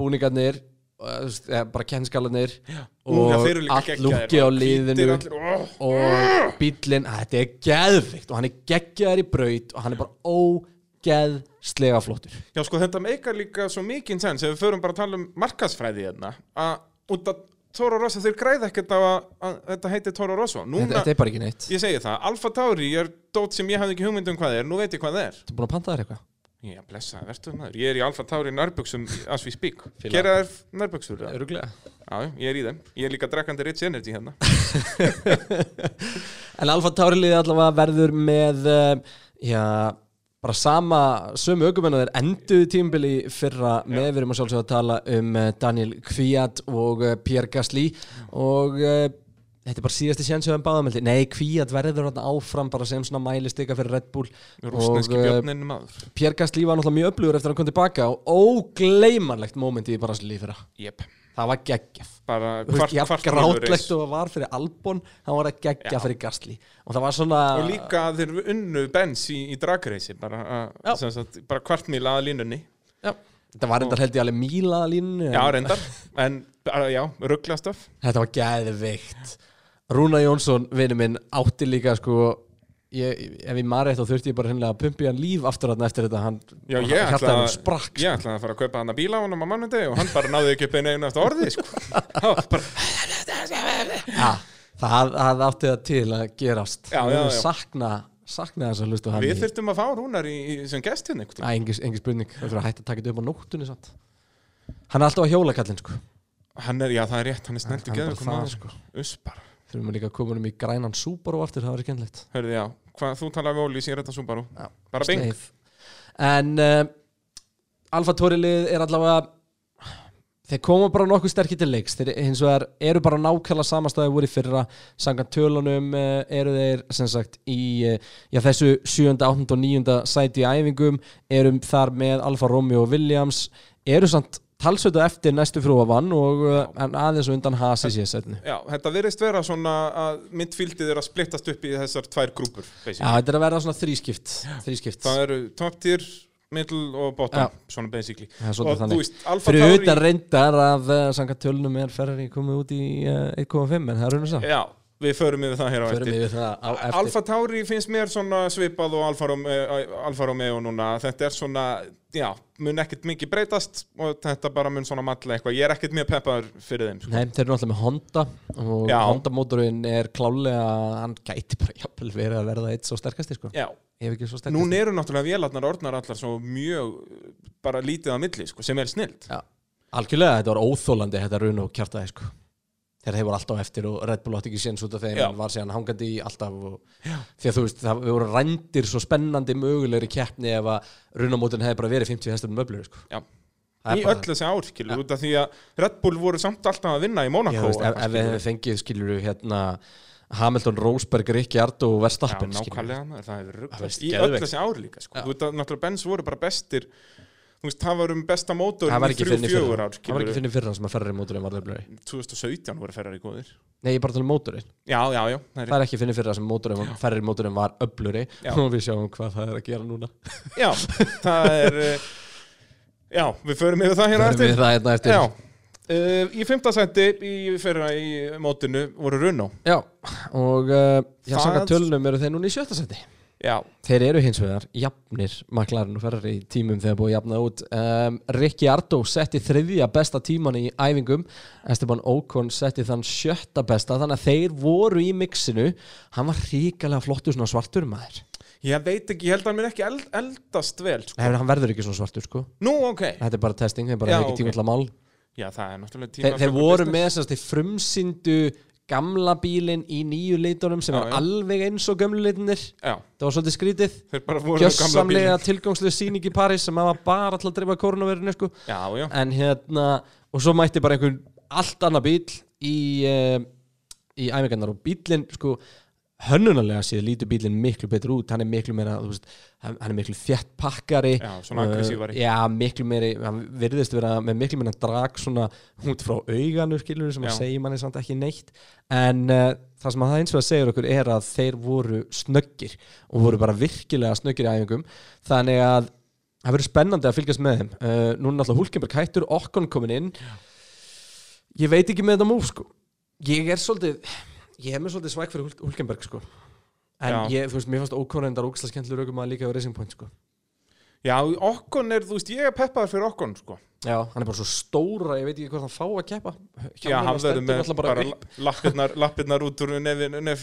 búningarnir uh, þú veist, eða bara kennskalarnir Nú, já, og þeir eru líka allt geggjaðir, lúki á bara liðinu hvítir allir, ó. og bílinn, þetta er geðvikt og hann er geggjaður í braut og hann er bara ógeðslega flottur Já, sko, þetta meikar líka svo mikinn sens ef við förum bara að tala um markasfræði hérna að út að Toro Rosso, þeir græða ekkert á að, að þetta heitir Toro Rosso. Þetta, Núna, þetta er bara ekki neitt. Ég segi það, Alfa Tauri er dót sem ég hafði ekki hugmynd um hvað er, nú veit ég hvað það er. Þú búin að panta þér eitthvað? Já, blessa, verður maður, ég er í Alfa Tauri nærbuksum as we speak. Fíla. Gera þær nærbuksur? Já, Öruglega ég er í þeim, ég er líka drekkandi Rich Energy hérna. En Alfa Tauri liði allavega verður með uh, já, bara sama sömu aukumenn og þeir enduðu tímbili fyrra. Með við erum að sjálfsögða að tala um uh, Daniel Kvíat og uh, Pierre Gasly. Og uh, þetta er bara síðasti sénsögum um báðameldi nei, Kvíat verður þarna áfram bara sem svona mælistika fyrir Red Bull. Og, eh, maður. Pierre Gasly var náttúrulega mjög öflugur eftir að hann kom tilbaka og ógleymanlegt moment í Brasilíu fyrra. Jep, það var geggjaf bara ég kvart grátlegt og var fyrir Albon það var að geggja fyrir Gasly og það var svona Og líka þeir unnu Benz í, í dragreisi bara, bara kvartmíl að línunni Já, þetta var reyndar held ég alveg míla línu Já, reyndar, en já, rugglastöf Þetta var geðveikt. Rúna Jónsson, vinur minn, átti líka sko ég, ef ég maður rétt þá þurfti ég bara hennilega að pumpi hann líf aftur hann eftir þetta hann, Já, hann- ég hjartað ætla, hann að, sprakk sko. ætla að fara að kaupa hann að bíla á honum á mannundegi og hann bara náði ekki upp einu einasta orði sko. Bara, ja, það, það átti það til að gerast Já, já, já. sakna, saknaði þess að hlusta á hann Við þurftum að fá Rúnar í, í sem gest hérna engin, spurning, það þurfa að hætta að taka þetta upp á nóttunni samt. Hann er alltaf á hjólakallin sko. Hann er, já það er rétt, hann er snelt í Hann er Þurfum við líka að koma um í grænan Subaru aftur, það var ekki ennlegt Hörðu já, hvað þú talaði við Óli, sér þetta Subaru Bara bing En uh, Alfa Tóri-lið er allavega þeir koma bara nokkuð sterkir til leiks þeir hins vegar eru bara nákvæmlega samastæði voru fyrra, samkvæmt tölunum uh, eru þeir sem sagt í uh, já, þessu 7., 8. og 9. sæti í æfingum, erum þar með Alfa Romeo og Williams eru samt talsvöldu eftir næstu frúa vann og uh, en aðeins undan hasi sér setnu Já, þetta verðist vera svona að mittfíldið er að splittast upp í þessar tvær grúpur Já, þetta er að verða svona þrískipt þrískipt, Það eru top tier, middle og bottom Svona basically. Það er Og svolítið þú þannig veist, Alfa Fyrir Tauri utan reyndar að uh, samkvæmt tölunum er Ferrari komið út í uh, 1.5 en það er raun og sá Já, við förum yfir það hér á eftir. Alfa Tauri finnst mér svipað og Alfa Romeo, Alfa Romeo núna. Þetta er svona, já, mun ekkert mikið breytast og þetta bara mun svona matla eitthvað. Ég er ekkert mjög peppaður fyrir þeim sko. Nei, þeir eru náttúrulega með Honda og Já. Honda mótorinn er klálega hann gæti bara jafnvel verið að verða eitt svo sterkasti sko, Já, Nún eru náttúrulega vélarnar orðnar allar svo mjög bara lítið á milli, sko, sem er snilt. Já, algjörlega, þetta var óþólandi þetta run og kjartaði sko þegar þeir voru alltaf eftir og Red Bull átti ekki séns út af þeim Já. en var síðan hangandi í alltaf og, því að þú veist, það við voru rændir svo spennandi mögulegri keppni ef að runamótin hefði bara verið 50 hestur möblur sko. Já. Það er Í bara- öll þessi ár, skilur, út af því að Red Bull voru samt alltaf að vinna í Já, Monaco. þú veist, ef, ef við hefum fengið skilur hérna Hamilton, Rosberg, Ricciardo og Já, Verstappen skilurðu. nákvæmlega, það hefur veist, Í geðveikt. öll þessi ár líka, sko. Já. Þú veit að náttúrulega Benz voru bara bestir, þú veist, það var um besta mótor það var ekki fjögur fyrra það var ekki fyrir fyrra sem að ferri mótorinn var öflugri 2017 voru ferrar í góðir. nei, ég bara tala um mótorinn. Já, já, já, það er ekki fyrir fyrra sem mótorinn var, ferri mótorinn var öflugri. Já. og við sjáum hvað það er að gera núna. Já, það er, uh, já, við förum yfir það hérna eftir. það hérna eftir. Já, uh, í fymta seti í fyrra í mótinu voru Runo. Já, og uh, já, Það- sanga tölunum eru þeir núna í sjötta seti Já, Þeir eru hins vegar jafnir maklarinn og ferri í tímum þegar búið að jafna út. Um, Rikki Ardó setti þriðja besta tíman í æfingum. Esteban Ocon setti þann sjötta besta. Þannig að þeir voru í mixinu. Hann var ríkalega flottur svona svartur maður. Ég veit ekki, ég held að hann mun ekki eld, eldast vel, sko. Nei, hann verður ekki svona svartur sko. Nú, ok. Þetta er bara testing, þeir bara Já, ekki tíma ok. til að mál. Já, það er náttúrulega tíma Þeir, þeir voru með þess að frumsyndu gamla bílinn í nýju leitunum sem Já, er já. alveg eins og gömlu leitunir Já, Það var svolítið skrítið Gjössamlega bílinn. tilgangslega sýning í París sem var bara til að drifa koronavirinu sko. En hérna og svo mætti bara einhvern allt annað bíl í, uh, í æfingarnar og bílinn sko hönnunarlega séð lítur bílinn miklu betur út. Hann er miklu meira, veist, hann er miklu þjætt pakkari Já, aggressívari. já, miklu meiri, hann virðist vera með miklu meira drag svona út frá auganu skilur sem að Já. segja manni samt ekki neitt. En uh, það sem að það eins og að segja okkur er að þeir voru snöggir og voru bara virkilega snöggir í æfingum. Þannig að það verður spennandi að fylgjast með þeim. Uh, núna náttúrulega Hulkenberg hættur, Okkon komin inn. Ég veit ekki með þetta múf sko. Ég er svolítið ég hef mér svolítið svæk fyrir Hul- Hulkenberg sko en Já. ég, þú veist, mér fannst Okkon endar ógæslega skemmtilega raukum að líka á Racing Point sko Já, Okkon er, þú veist, ég er peppaður fyrir Okkon, sko. Já, hann er bara svo stóra, ég veit ekki hvort hann fá að keppa Já, hann verður með bara, upp. lappirnar, út úr nef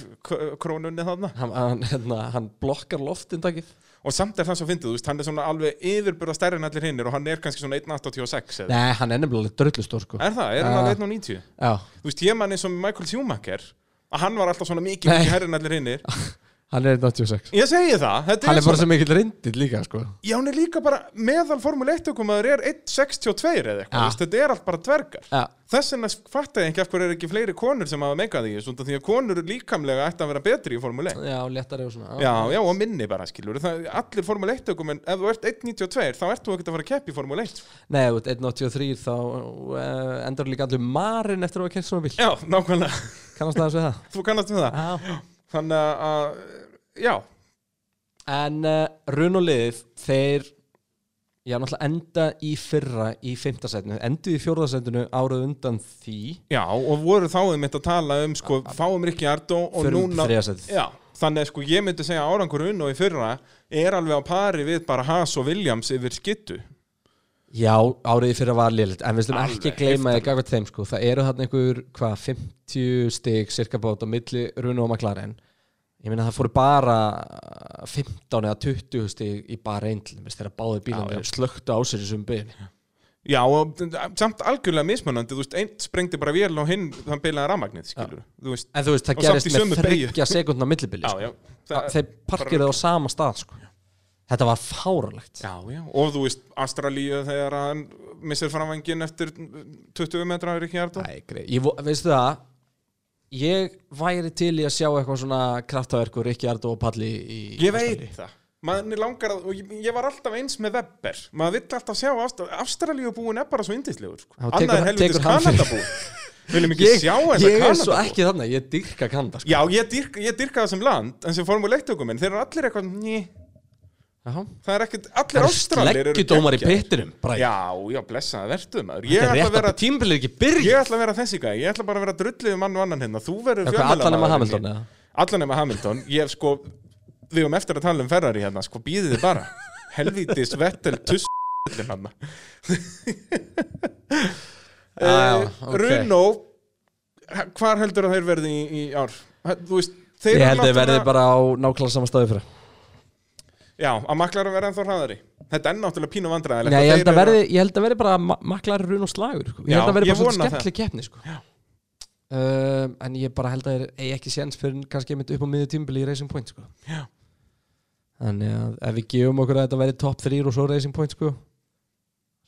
krónunni þarna. hann, hann, hérna, hann blokkar loftindakið Og samt er það svo fyndið, þú veist, hann er svona alveg yfirbyrða stærri en allir hinnir og hann er kannski svona 1.86 eða. Nei, hann er nefnilega dröllustór sko Er það? Er hann alveg 1.90? Já, Þú veist, ég man eins og Michael Schumacher að hann var alltaf svona mikið, mikið herri en allir hinnir. hann er 186 Ég segi það, þetta Hann er bara sem mikill reyndill líka sko já, hann er líka bara meðal Formule 1 ökumaður er 1.62 eða eitthvað, Ja. þetta er allt bara dvergar. Já, Þess vegna fatta ég ekki af hverju er ekki fleiri konur sem hafa megað því, svona því að konur líkamlega ætti að vera betri í Formule 1. já, léttari og svona Já, já, og minni bara, skilur. Það, allir Formule 1 ökum, en ef þú ert 1.92, þá ert þú ekkert að fara að keppa í Formule 1. Nei, ef þú ert 183 þá uh, endur líka allir marinn eftir að við það Þú kannast við það. Þannig að, já, En uh, run og liðið, þeir Já, náttúrulega enda í fyrra í fimmtasætinu, endu í fjórðasætinu árað undan því. Já, og voru þá um þetta að tala um, sko, fáum Rikki Ardó og Förum núna... Já, þannig að sko ég myndi segja árangur unn og í fyrra er alveg á pari við bara Haas og Williams yfir skittu. Já, árið í fyrra var liðlitt En við slum ekki gleyma því gagvart þeim sko. Það eru þarna einhver, hvað, 50 stig cirka bát á milli run og maklarinn Ég meina það fóru bara 15 eða 20 stig í bara þess þegar báði bílarnir slöktu á sér í þessum byrjun Já, og samt algjörlega mismunandi, þú veist, einn sprengdi bara vél og hinn, þann beilaði rafmagnið, skilur þú veist, En þú veist, það gerist með sömu beygju. þryggja sekundna millibili sko. það- Þeir parkirðu á sama stað sko. Þetta var fáralegt Já, já, og þú veist, Astralíu þegar hann missir framvængin eftir 20 metra er ekki hjarta Æ, grei. Ég, veistu það Ég væri til í að sjá eitthvað svona kraftaverkur, Rikki Ardó og Palli í Ég veit það. Maður langar að, og ég, ég var alltaf eins með Webber. Maður vill alltaf sjá Ást- Ástralíu búin er bara svo indislegur sko. Annað er helvitis fyrir- Kanadabú. Viljum ekki Ég, sjá þessa ég er svo ekki þannig, ég dyrka Kanada sko. Já, ég dyrka, ég dyrka það sem land En sem formuleittökuminn, þeir eru allir eitthvað ný, Jaha. Það er ekkert, allir Það eru Ástralir eru sleggjudómar í pittinum Já, já, blessaði verðu maður. Ég er ætla vera Ég ætla að vera þessi gæði, ég ætla bara að vera drullið mann og annan hérna. Þú verður Eitthvað allan nema fjölmiðlamaðurinn Hamilton í- eða? Allan nema Hamilton. Ég sko, við höfum eftir að tala um Ferrari hérna Sko, býðið þið bara. Helvítis Vettel tuss Já, já, ok. Runo Hvar heldur að þeir verði í, í ár? Veist, þeir Ég held að þið verði bara á nákvæmlega sama staði fyrir Já, að maklar að vera ennþá hraðari Þetta er náttúrulega pínu vandræðilegt Nei, ég held að verði, ég held að verði bara ma- maklar run og slagur sko. Ég Já, held að verði ég bara svona vona það. skemmtileg keppni sko. Já. um, En ég bara held að þeir eigi ekki séns fyrir kannski einmitt upp á miðju tímbili í Racing Point sko. Já. Þannig að ef við gefum okkur að þetta verði top 3 og svo Racing Point sko,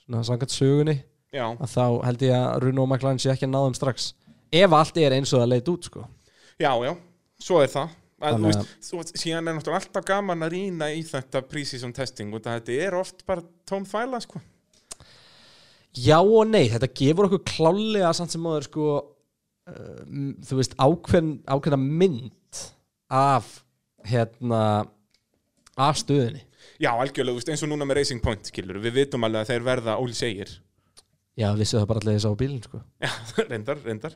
svona sangat sögunni Já, að þá held ég að Run og McLaren sé ekki að náðum strax ef allt er eins og það leit út sko. já, já, svo er það að, þú veist, þú, síðan er náttúrulega alltaf gaman að rýna í þetta pre-season testing og þetta er oft bara tóm þvæla sko. Já og nei, þetta gefur okkur klálega samt sem áður sko uh, þú veist ákveðn, ákveðna mynd af hérna af stöðinni Já, algjörlega, þú veist, eins og núna með Racing Point skilur, við vitum alveg að þeir verða Óli segir Já, vissu það bara allir þess á bílinn sko. Já, reyndar, reyndar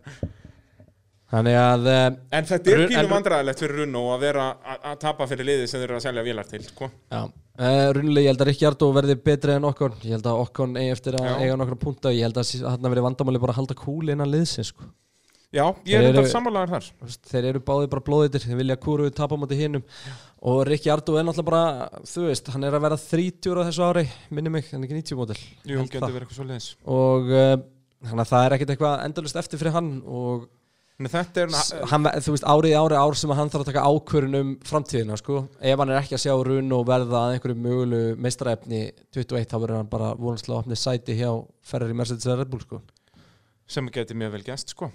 Þannig að uh, En þetta er Run- pínu en- vandræðilegt fyrir Runno að vera að tapa fyrir liðið sem þeir eru að selja vélar til sko. já, uh, runnilega ég held að Ríkjardó verði betri en okkon ég held að okkon eigi eftir að eiga nokkra punta ég held að hann verði vandamáli bara að halda kúli innan liðsins sko. Já, ég er eru- sammálaðar þar. þeir eru báðir bara blóðitir þeir vilja kúru tapa mútið hinnum og Rikki Ardó er náttúrulega bara þú veist, hann er að vera 30 á þessu ári minni mig, hann er ekki 90 mótil Jú, og þannig að það er ekkert eitthvað endalust eftir fyrir hann og Er hann, þú veist, árið í ári ár sem að hann þarf að taka ákvörun um framtíðina sko. ef hann er ekki að sjá run og verða að einhverju mögulegu meistaraefni 21 þá verður hann bara vonastlega opnið sæti hjá Ferrari Mercedes eða Red Bull sko. sem getur mjög vel gæst sko.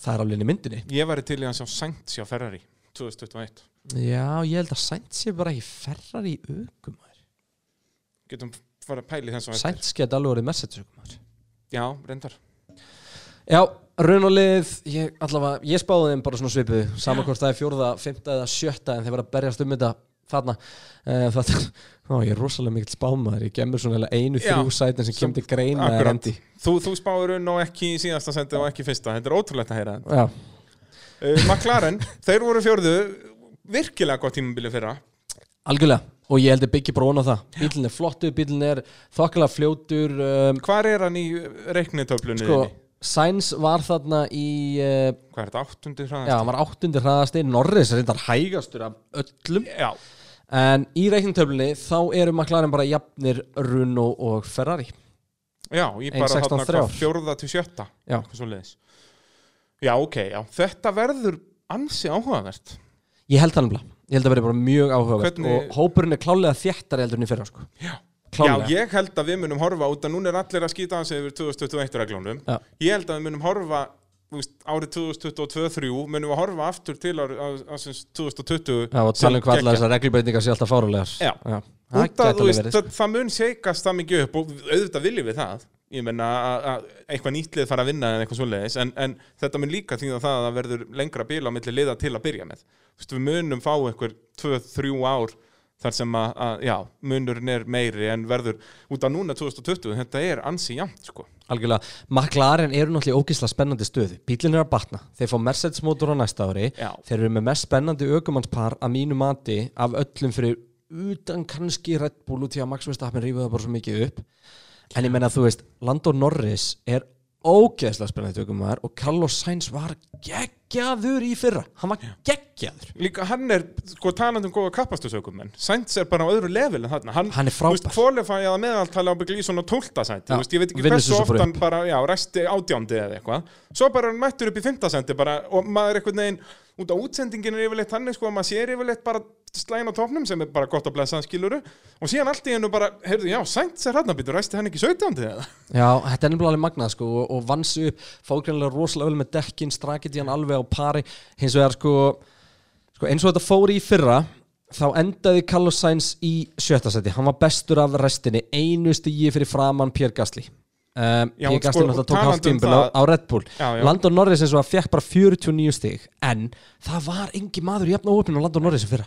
það er alveg inn í myndinni Ég væri til í að sjá Sainz hjá Ferrari 2021 já, ég held að Sainz sé bara ekki Ferrari í aukum Getum fara að pæli þess að Sainz geti alveg verið Mercedes aukum Já, reyndar Já, raun og lið, ég, allavega, ég spáði þeim bara svona svipuð, saman hvort það er fjórða, fymta eða sjötta en þeir var að berjast um þetta þarna. Uh, það, ó, ég er rosalega mikill spámaður, ég gemur svona einu Já, þrjú sætin sem til greina eða endi. Þú, þú spáður Runno ekki í síðasta sendi og ekki fyrsta Þetta er ótrúlegt að heyra þetta Já, uh, McLaren, þeir voru fjórðu virkilega gott tímabili fyrra algjörlega, og ég held að byggja von á það. Bílinn er flottur, bílinn er þokkalega fljótur, um, Hvar er hann í reiknitöflunni? sko? Sainz var þarna í, uh, Hvað er þetta, áttundi já, hraðast? hann var áttundi hraðasti, Norris er reyndar hægastur af öllum. Já, En í reiknintöflunni þá eru McLaren bara jafnir Runo og Ferrari. já, ég bara 1.16.3. þarna hvað, fjórða til sjötta Já. Já, ok, já, þetta verður ansi áhugavert Ég held það nefnilega, ég held að vera bara mjög áhugavert Hvernig- og hópurinn er klálega þéttari heldur en í fyrra sko. Já. Klálega. Já, ég held að við munum horfa út að núna er allir að skýta hans yfir 2021 reglunum. Já. Ég held að við munum horfa veist, árið 2022-2023 munum við horfa aftur til árið ásins 2020 Já, og tala um hvað allar þessar reglubreitingar sé alltaf fárulegar Já. það Út að, veist, það, það mun seikast það mikið upp og auðvitað viljum við það. Ég menna að- að eitthvað nýtlið fara að vinna en eitthvað svoleiðis en, en þetta mun líka að það að það verður lengra bíl á milli liða til að byrja með. Veist, við munum fá eitthvað 2-3 ár þar sem að, að já, munurinn er meiri en verður út af núna 2020 þetta er ansi jafnt sko. Algjörlega, McLaren eru náttúrulega ógislega spennandi stöðu. Bílinn er að batna, þeir fá Mercedes mótor á næsta ári. Já. Þeir eru með mest spennandi aukumannspar að mínu mati af öllum fyrir utan kannski Red Bull út í að Max Verstappen rífu það bara svo mikið upp. En ég menna að þú veist, Lando Norris er ógeðslega spennandi aukumann og Carlos Sainz var geggjaður í fyrra hann var geggjaður Líka hann er, sko, talandi um góða kapastusökum menn Sainz er bara á öðru level en þarna Hann, Hann er frábær. Að meðaltala á byggli í svona 12. sæti Já, Þú veist, ég veit ekki hversu oft hann bara, já, resti átjándi eða eitthvað Svo bara hann mættur upp í 5. sæti bara Og maður einhvern veginn, út á útsendingin er yfirleitt þannig, sko, að maður sér yfirleitt bara slægin á topnum sem er bara gott að blessa skiluru Og síðan allt í hennu bara, heyrðu, já, Sainz er hann að býta Resti hann ekki 17. eða? Já, þetta er nefnilega alveg magnað sko og, og vann sig upp, fágreinlega rosalega vel með dekkin, strakit í hann alveg á pari hins vegar sko, sko eins og þetta fóri í fyrra þá endaði Carlos Sainz í sjötta seti hann var bestur af restinni, einu stígi fyrir framann Pierre Gasly um, Já, Pierre Gasly sko, náttúrulega tók talandi hálft um tímbil á, það- á Red Bull Já, já. Landon Norris eins og að fekk bara 49 stig en það var engi maður jafn óöfnin á Landon Norris sem fyrra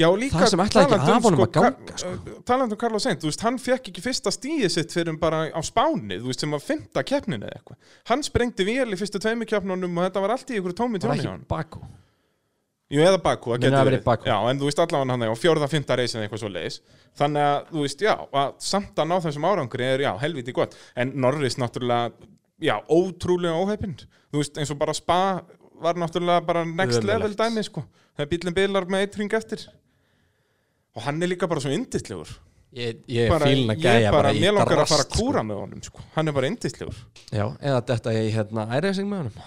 Já, líka Það sem ætlaði ekki um, af honum að Ka- ganga, sko. uh, Talandi um Carlos Sainz, þú veist, hann fekk ekki fyrsta stíið sitt fyrir bara á Spáni, þú veist, sem var fymta keppnin eða eitthvað. Hann sprengdi vel í fyrstu tveimu keppnunum og þetta var allt í ykkur tómi það var tjóni hjá ekki hann. Baku Jú, eða Baku, það að getur verið. Já, en þú veist, allavega hann á fjórða, fymta reysin eitthvað svo leiðis. Þannig að, þú veist, já, að samt að ná þessum árangri er, já, helviti gott. En Norris náttúrulega, já, ótrúlega óheipinn. Þú veist, eins og bara Spa var náttúrulega bara next level dæmi, sko. Þegar bílinn bilar með eitt ring eftir. Og hann er líka bara svo yndislegur. Ég, ég bara, fílna ég gæja bara, bara í mér langar að drast, fara að sko. kúra með honum sko. hann er bara indislegur Já, eða þetta ég hérna æreising með honum?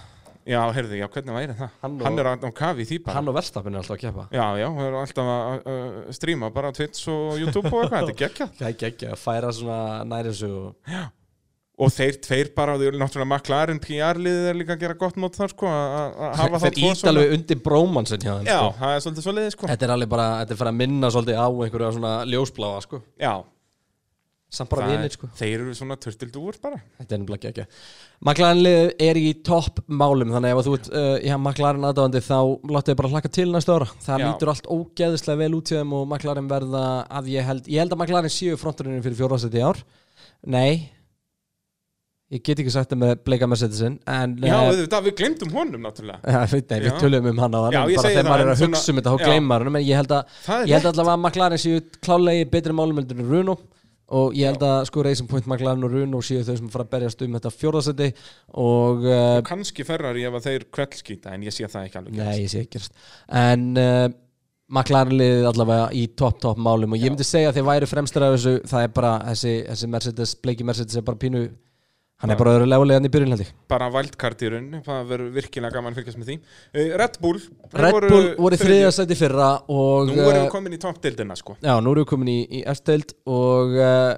Já, heyrðu, já, hvernig væri það? Hann hann, og- er á, kafi í bara. Hann og Verstapin er alltaf að keppa. Já, já, hann er alltaf að uh, stríma bara Twitch og YouTube og eitthvað, þetta er gekkja Gæja, gæja, að færa svona næri þessu og... og þeir tveir bara, og þeir eru náttúrulega McLaren PR-liðið er líka að gera gott mót þar sko, að hafa Þeir tvo ít alveg undir brómansin hjá þeim já, sko. það er svolítið svo leiðið sko. Þetta er alveg bara, þetta er fyrir að minna svolítið á einhverja svona ljósbláa sko. Já, Samt bara það vinir sko. þeir eru svona törtildúur bara. Þetta er nefnilega ekki McLaren lið er í topp málum Þannig ef þú ert uh, já, McLaren aðdáðandi þá láttu þið bara hlaka til næstu ára. Það lítur allt ógeðislega vel út Nei Ég get ekki sagt það með bleika Mercedesin En já, eh, auðvitað, við glemdum honum náttúrulega. Já, nei, við Já. tölum um hann á Já, hann ég bara þegar maður er að hugsa um þetta þá já. gleymar hann en ég held að, ég held að McLaren séu klálegi betri málumöldur en Runo og ég held að sko Racing Point McLaren og Runo séu þau sem fara að berjast um þetta fjórðasetti og uh, kannski Ferrari ef að þeir kveldskýta en ég sé það ekki alveg nei, ég sé ekki en uh, McLaren liðið allavega í topp topp málum og ég myndi segja að þeir væri fremstur af þessu það er bara þessi, þessi Mercedes, bleiki Mercedes er bara pínu hann er Já. bara öðru legulegan í byrjun held ég. Bara wildcard í raun það verður virkilega gaman að fylgjast með því. Uh, Red Bull Red Bull voru í þriðja seti fyrra og nú erum eh, við komin í toppdeildina sko. Já, nú erum við komin í, í eftild og uh,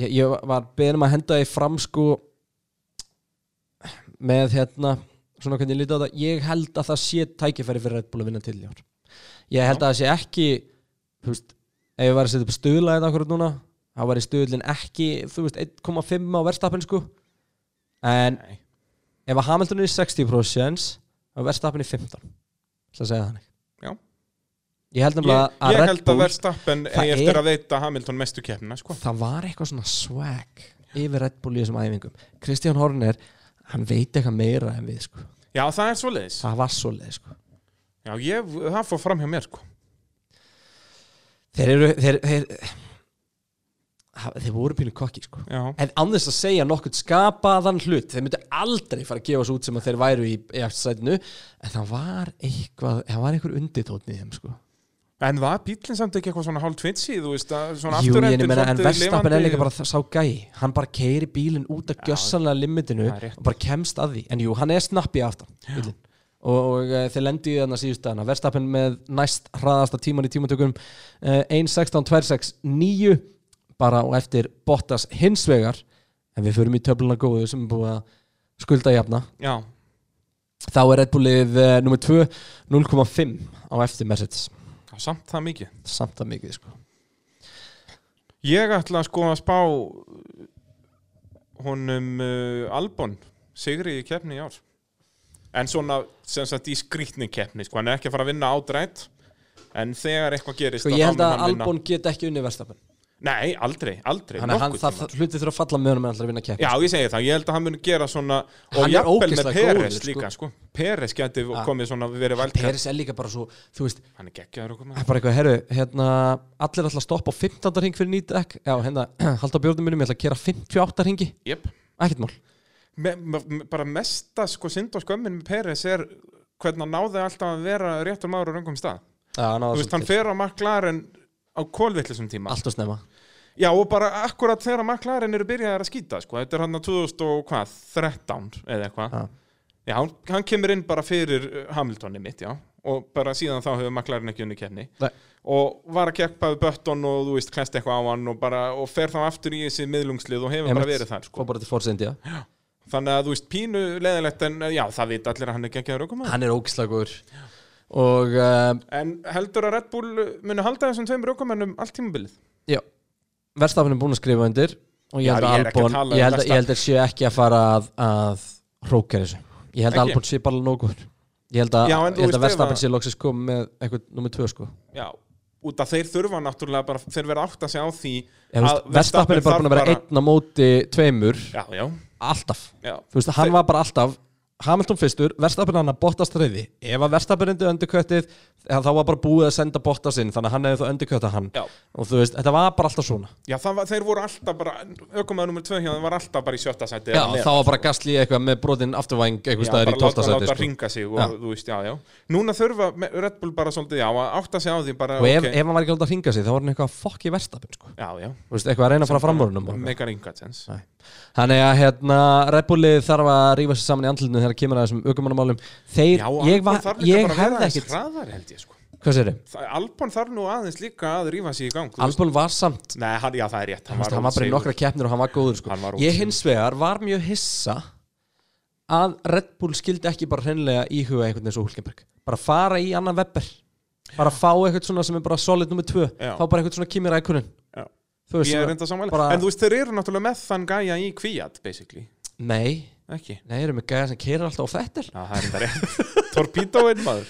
ég, ég var beðin um að henda því fram sko með hérna svona hvernig ég lítið á það. Ég held að það sé tækifæri fyrir Red Bull að vinna til í ár. Ég held að það sé ekki þú veist, ef ég var að setja upp stuðla þetta akkurat núna, þá var í stuðlinn ekki þú veist, 1,5 á verðstapin sko en Nei. ef að Hamilton er í 60% og verðstapin í 15 það segja þannig Já. ég held ég, að ég held að Það eigi eftir er- að veita Hamilton mestu keppnina sko það var eitthvað svona swag yfir Red Bull í þessum æfingum Kristján Horner, hann veit eitthvað meira en við sko. já það er svoleiðis það var svoleið sko. já ég, það fór fram hjá mér sko þeir eru þeir, þeir, þeir voru pínu kokki sko. já en þess að segja nokkuð skapaðan hlut þeir myndu aldrei fara að gefa svo út sem að þeir væru í, eftirsætinu en það var eitthvað það var einhver undirtótni í þeim sko. en var bílinn samt ekki eitthvað svona hálf tvitsi þú veist að svona Jú, ég afturendin meina, en Verstappen er líka bara það- sá gæi hann bara keiri bílinn út af gjössanlega limitinu það er rétt. og bara kemst að því en jú, hann er snappi aftan bílinn. og, og uh, þeir lendi í þannig síðust dagana Verstappen með næst hraðasta tíman í tímatökum uh, 1.16.26.9 bara og eftir Bottas hins vegar en við förum í töfluna góðu sem er búið að skulda jafna. Já. Þá er Red Bullið uh, nummer 2 0,5 á eftir Mercedes. Já, samt það mikið. Samt að mikið sko. Ég ætla sko að spá honum uh, Albon sigri í keppni í ár. En svona sem sagt í skrýtni keppni sko, hann er ekki að fara að vinna ádrætt en þegar eitthvað gerist Sko ég held að vinna. Albon get ekki unni Verstappen Nei, aldrei, aldrei Þannig að hann, það, það hluti þurfa að falla með honum en alltaf að vinna keppni. Já, ég segi það, ég held að hann muni gera svona og jafnvel með Peres góður, sko. líka sko. Peres geti Ja. komið svona verið valdkært Peris er líka bara svo, þú veist Hann er geggjaður okkur það með er bara eitthvað, herru, hérna allir ætla að stoppa á 15. ring fyrir nýtt dekk. Já, hérna, halda á bjórnum mínum, ég ætla að gera 58 ringi Jep, ekkert mál, me, me, me, bara mesta sko synd og skömmin með Peres er hvernig hann náði að vera á röngum stað. Já, hann þú veist, hann fer á McLaren á kólvillisum tíma. Allt og snemma já og bara akkurat þegar McLaren eru byrjaðir að skýta sko, þetta er hann að 2013 eða eitthvað. Já. já, hann, kemur inn bara fyrir uh, Hamiltoni mitt, já og bara síðan þá hefur McLaren ekki unni kenni Nei. og var að keppa við Button og þú veist, klest eitthvað á hann og, bara, og fer þá aftur í þessi miðlungslið og hefur bara verið þar sko. Bara til Force India. Þannig að þú veist, pínu leðilegt en já, það vita allir að hann er geggjaður okkur Hann er ógislagur Og uh, en heldur að Red Bull muni halda þessum tveimur ökumennum allt tímabilið? já Verstafinn er búin að skrifa undir Og ég Já, held að ég er ekki að Albon tala um Ég held að, ég held að sé ekki að fara að, að Hrókja þessu. Ég held að Ekki? Albon sé bara nógur Ég held að, Já, en þú ég held veist, að Verstafinn ef sé loksins komið með eitthvað nummer tvö sko. Já, út af þeir þurfa náttúrulega bara, þeir verða átt að segja á því að Verstafinn er bara búin að vera einn á móti tveimur. Já, já, Alltaf. Já. Þú veist, hann Þeir- var bara alltaf Hamilton fyrstur, Verstafinn hann að Bottas þriði Ef að Verstafinn reyndi undirköttið þá var bara búið að senda Bottas inn Þannig að hann hefði þá undirköttað hann Já. Og þú veist, þetta var bara alltaf svona Já, það var, þeir voru alltaf bara, aukumæður nummer 2 hjá þeim var alltaf bara í sjötta sæti Já, þá var bara sko. Gastli eitthvað með brotin afturvæng eitthvað Já, bara í 12. láta, seti láta sko. ringa sig og Já. þú veist, já, já Núna þurfa Red Bull bara svolítið, já, að átta sig á því bara, Og ef, ok, ef hann var ekki alltaf að ringa sig þá var hann eitthvað fokk í Verstafinn sko. já, já Þú veist, eitthvað að. Þannig að hérna, Red Bullið þarf að rífa sér saman í andlutinu þegar kemur að þessum aukumannamálum Þeir, Já, og ég, var, ég bara hefði aðeins Hvað sér þið? Albon þarf nú aðeins líka að rífa sig í gang. Albon var samt. Nei, hann, já, það er rétt hann, var, hann var bara í nokkra keppnir og hann var góður sko. Hann var Ég hins vegar var mjög hissa að Red Bull skildi ekki bara hreinlega íhuga einhvern veginn svo Hulkenberg. Bara fara í annan webber bara fá eitthvað svona sem er bara solid 2 Já. fá bara eitthvað svona Kimi Rækunin Ég er reynda samanlega bara- En þú veist, þeir eru náttúrulega með þann gæja í kvíat, basically. Nei, Ekki? Nei, erum við gæða sem keira alltaf á fettil Já, það er enda rétt. Torpedoinn maður.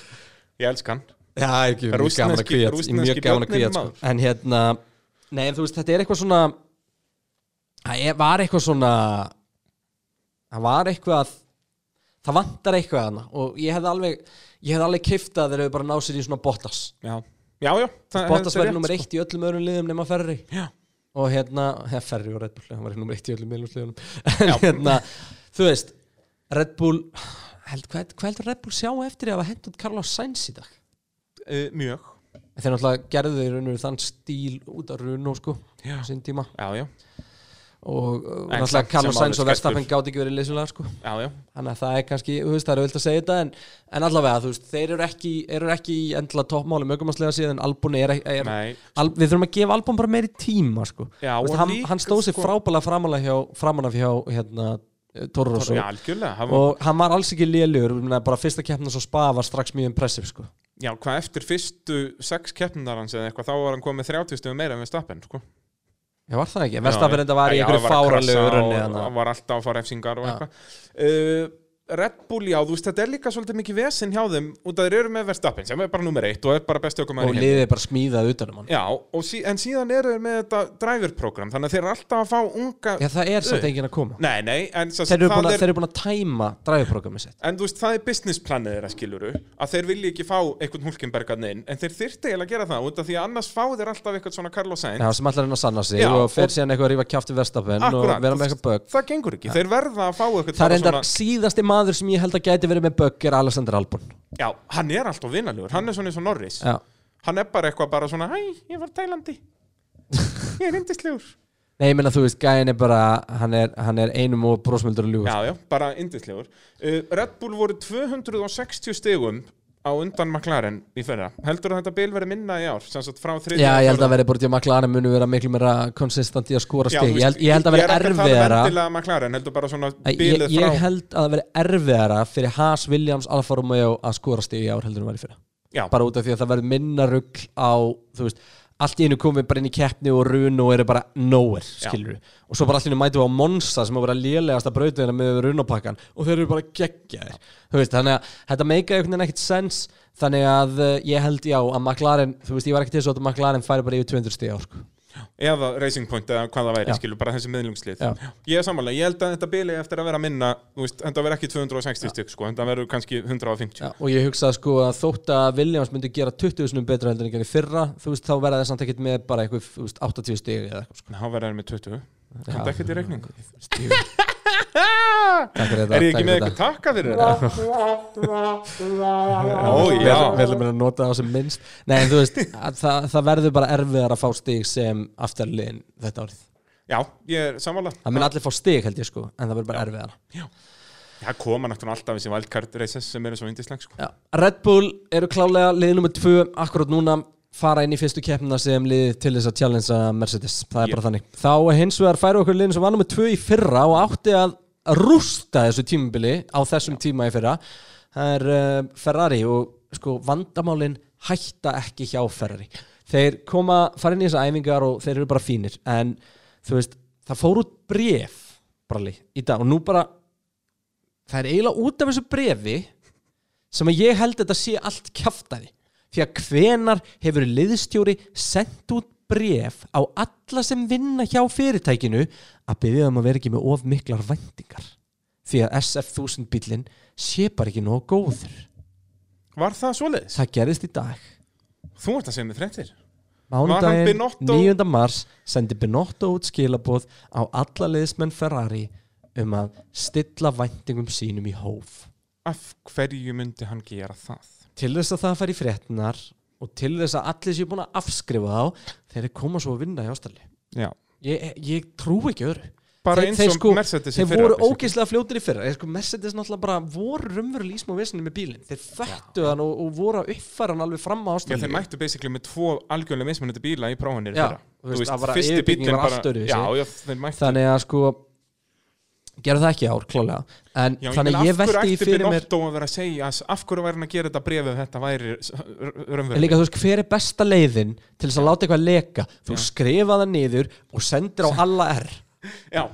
Ég elsk hann Já, ekki, mjög gaman að rússneski mjög gaman að kvíat sko. en hérna, nei en þú veist, þetta er eitthvað svona það var eitthvað svona það var eitthvað það vantar eitthvað hana og ég hefði alveg ég hefði alveg kiftað þegar við bara náð sér í svona Bottas. Já, já, já það- er verið rétt, nummer sko. eitt í öllum öðrum liðum nema Ferri Já, og hérna, ja, Ferri og Red Bull hann var nummer eitt í öllum liðum. En hérna, þú veist Red Bull held, hvað, hvað heldur Red Bull sjá eftir að hafa hendt út Carlos Sainz í dag? Uh, mjög. Þeir náttúrulega gerðu þeir þann stíl út af Runo sko Já. sín tíma. Já, já, og náttúrulega Carlos Sainz og Verstappen gátt ekki verið leysulega sko. Já, já. Þannig að það er kannski, þú veist, það er auðvitað að segja þetta en, en allavega, þú veist, þeir eru ekki, eru ekki í endla toppmáli mögumanslega síðan Albon er, er Nei, al, við þurfum að gefa Albon bara meiri tíma sko. Veist, hann, hann stóð sér sko- hjá, framanaf hjá hérna, hann var, og hann var alls ekki lélugur bara fyrsta keppna svo spa var strax mjög impressive sko Já, hvað eftir fyrstu sex keppnundar hans eða eitthvað Þá var hann komið 30 stöðum meira en við stappen, sko. Já, var það ekki? Verstappen Já, reynda var í krassa fáralegu runni og- þannig að- og var alltaf að fara efsingar og eitthvað. Uh, Red Bull, já, þú veist, þetta er líka svolítið mikið vesinn hjá þeim út að þeir eru með Verstappen sem er bara nummer eitt og er bara bestu okkur og liðið er bara smíðað utanum hann. Já, og sí, en síðan eru þeir með þetta driver-program, þannig að þeir eru alltaf að fá unga Já, það er samt enginn að koma. Nei, nei, en svo, Þeir eru búin það er búin að tæma dræfuprógramið sitt. En þú veist, það er businessplanið þeirra skiluru að þeir vilja ekki fá einhvern Hulkenbergarn inn en þeir þyrfti eiginlega að gera það út af því að annars fá þeir alltaf eitthvað svona Carlos Sainz. Já, sem allar hann að sanna sig Já, og fer og- síðan eitthvað að rífa kjáfti Verstappen og Akkúrat, vera með eitthvað bögg maður sem ég held að gæti verið með bögg er Alexander Albon. Já, hann er alltaf vinalegur, hann er svona eins og Norris. Já, Hann er bara eitthvað bara svona, hæ, ég var tælandi. Ég er indislegur Nei, ég meina þú veist, gæin er bara hann er, hann er einum og brósmöldur að ljúga Já, já, bara indislegur uh, Red Bull voru 260 stigum á undan McLaren í fyrra. Heldur að þetta bil verið minna í ár Já, ég held að verið til að McLaren munu vera miklu meira konsistant í að skora þú ég, held, ég held að ég er tala um erfiðara. ég, ég held að það veri erfiðara fyrir Haas, Williams, Alfa Romeo að skora stig í ár heldur en í fyrra. Já, bara út af því að það verður minna rugg á þú veist, allt í einu komið bara inn í keppni og run og eru bara nowhere, skilur og svo bara allt í einu mætum við á Monza sem er bara lélegasta brautina með runopakkan og þeir eru bara geggjaðir. Þú veist, þannig að þetta meika einhvern veginn ekkert sens þannig að uh, ég held já að McLaren, þú veist, ég var ekki til þess að McLaren færi bara yfir 200 stíð á sko. Eða Racing Point eða hvað það væri, Já. skilur, bara þessi miðlungslið Já. Ég er samanlega, ég held að þetta bili eftir að vera minna þú veist, þetta verður ekki 260 stygg, sko þetta verður kannski 150 já, og ég hugsaði sko að þótt að Williams myndi gera 20 sinum betra heldur en ekki fyrra þú veist, þá verða það samt ekkert með bara eitthvað þú veist, 80 stíð eða eitthvað sko. Þá verður það með 20 Þetta ekkert í þetta Er ég ekki með eitthvað takka fyrir þetta? Ó, já við ætlum að nota það sem minnst. Nei, en þú veist, að það, það verður bara erfiðar að fá stig sem aftarliðin þetta árið. Já, ég er sammála. Það mun allir fá stig held ég sko, en það verður bara erfiðar Það koma náttúrulega alltaf þessi wildcard races sem eru svo indisleg sko. Já. Red Bull eru klálega liðið nummer tvö akkurat núna fara inn í fyrstu keppnina sem liðið til þess að challengea Mercedes, það er Yep. bara þannig. Þá hins vegar færu okkur liðin sem var nummer tvö í fyrra og átti að rústa þessu tímabili á þessum tíma í fyrra. Það er uh, Ferrari og sko vandamálin hætta ekki hjá Ferrari. Þeir koma, fara inn í þessar æfingar og þeir eru bara fínir. En þú veist, það fór út bref brali, í dag. Og nú bara það er eiginlega út af þessu brefi sem að ég held að þetta sé allt kjaftaði því að hvenar hefur liðstjóri sendt út bref á alla sem vinna hjá fyrirtækinu að byggja um að vera ekki með of miklar væntingar því að SF1000 bílinn sé bara ekki nóg góður Var það svoleiðis? það gerðist í dag Þú ert að segja mig hann mánudaginn Binotto- 9. mars sendi Binotto út skilaboð á alla liðsmenn Ferrari um að stilla væntingum sínum í hóf Af hverju myndi hann gera það? Til þess að það fær í fréttinar og til þess að allir séu búin að afskrifa þá þeir koma svo að vinna í ástæðli Já. Ég, ég trú ekki öðru. Bara Þeir- eins og sko- Mercedes í þeir voru ógeðslega fljótir í fyrra. Sko Mercedes náttúrulega bara voru raunverulega ísma vissinni með bílinn. Þeir föttu hann og, og voru að uppfæra hann alveg fram á Já, ástæðli þeir mættu basically með tvo algjörlega mismunandi bíla í prófanir Já, fyrra. þú veist, yfirbygging var allt öðruvísi. Já, já, þannig að sko gera það ekki ár klálega en Já, þannig að ég velti í fyrir mér af hverju væri hann að gera þetta brefið þetta væri En raunverulega líka þú veist, hver er besta leiðin til þess að láta eitthvað leka? Þú Já. skrifa það niður og sendir á alla R. Já,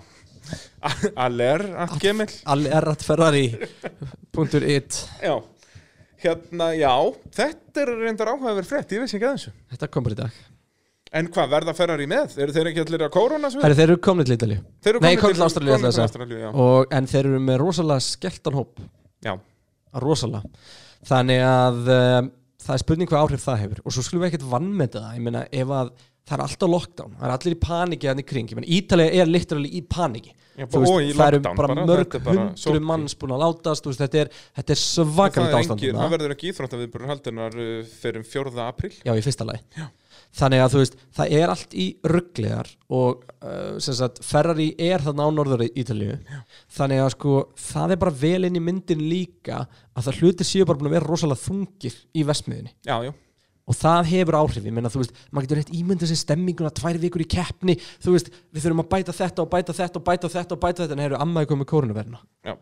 Aller, að gemil Alla R at Ferrari punktur it. Já, hérna, já. Þetta er reyndar áhugaverð frétt, ég veist ekki að þessu. Þetta kom bara í dag En hvað, verða Ferrari með? Eru þeir ekki allir að kórona svo? Þeir eru komnið til eru Nei, komnir til og, En þeir eru með rosalega skeltan hóp. Já, Rosalega. Þannig að um, það er spurning hvað áhrif það hefur. Og svo skulum við ekkert vannmeta það. Ég meina, ef að það er alltaf lockdown Það er allir í paniki hann í kring. Ítalíu er literally í paniki Já, í það eru bara bara, mörg bara hundru sótkví. manns búin að látast. Veist, Þetta er, er er ástand það verður ekki íþróttaviðburður haldunar uh, fyrir 4. apríl. Já, í fyrsta lagi Þannig að þú veist, það er allt í rugliðar og uh, sagt, Ferrari er þarna á norður Ítalíu. Þannig að sko, það er bara vel inn í myndin líka að það hluti séu bara búin að vera rosalega þungir í vestmiðinni Já, já, og það hefur áhrif, ég meina, þú veist maður getur rétt ímyndið sér stemminguna tvær vikur í keppni. Þú veist, við þurfum að bæta þetta og bæta þetta og bæta þetta og bæta þetta. En hefur ammaði komið kórnuverna já.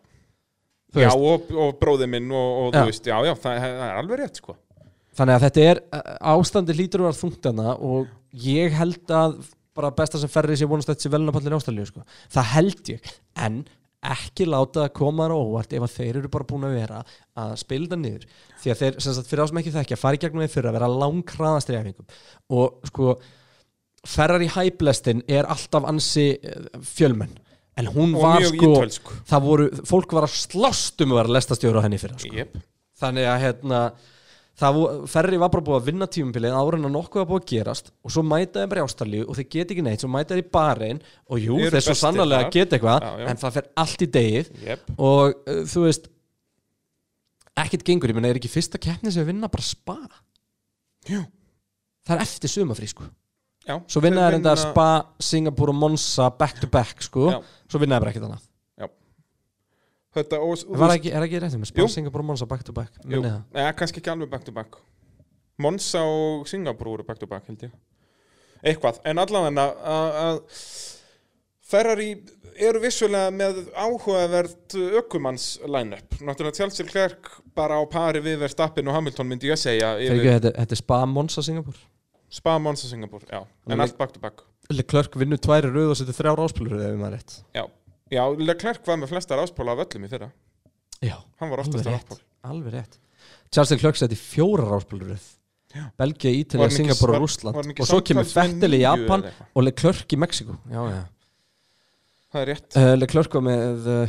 Já, og, og bróði minn og, og þú veist, já, já, það, það er alveg rétt, sko Þannig að þetta er, uh, ástandi hlýtur að vera þungt hana og ég held að bara besta sem ferri sé vonast sé velunapallin ástæðlegu sko. Það held ég, en ekki láta það koma þar óvart ef að þeir eru bara búin að vera að spila það niður. Því að þeir, sem sagt, fyrir ásum ekki þekkja fara í gegnum þeir fyrir að vera langkraðast í æfingum og sko Ferrari hæblestin er alltaf ansi eh, fjölmenn. En hún Og var sko ítölsk það voru, fólk var að slást um að vera lestastjóru á henni fyrir sko. Jep, þannig að hérna það Ferri var bara búið að vinna tímumbilið áður en að nokkuð var búið að gerast og svo mæta þeir bara í Ástralíu og þeir geta ekki neitt svo mæta þeir í barinn og jú, þeir svo þar. geta eitthvað en það fer allt í degið jep. Og uh, þú veist ekkert gengur, ég menna er ekki fyrsta keppni sem við vinna bara spa? Jú. það er eftir sumafrí sko. Já, svo vinna þeir þeir enda spa, Singapur og Monza back to back sko. Já. svo vinna þeir bara ekkert annað Þetta, og, og, var ekki, er ekki rétt með spa, Jú. Singapur og Monza back to back það. neða, kannski ekki alveg back to back. Monza og Singapur voru back to back, held ég. Eitthvað, en allavega að að Ferrari eru vissulega með áhugavert ökumanns line-up. Náttúrulega Chelsea Klerk bara á pari við Verstappen og Hamilton myndi ég segja yfir ekki, þetta, þetta er spa, Monza, Singapur Spa, Monza, Singapur, já. En allt back to back. Leclerc vinnur tværi rauð og setur þrjár áspilur ef maður rétt. Já, já Leclerc var með flestar áspóla af öllum í fyrra. Já, Hann var oftast rétt, áspól alveg rétt. Charles Leclerc seti rauð Já. Belgia, Var ekki- Singapur var- og var ekki og svo kemur Vettel í Japan og Leclerc í Mexiko Já, já. Það er rétt. Uh, Leclerc var með, uh,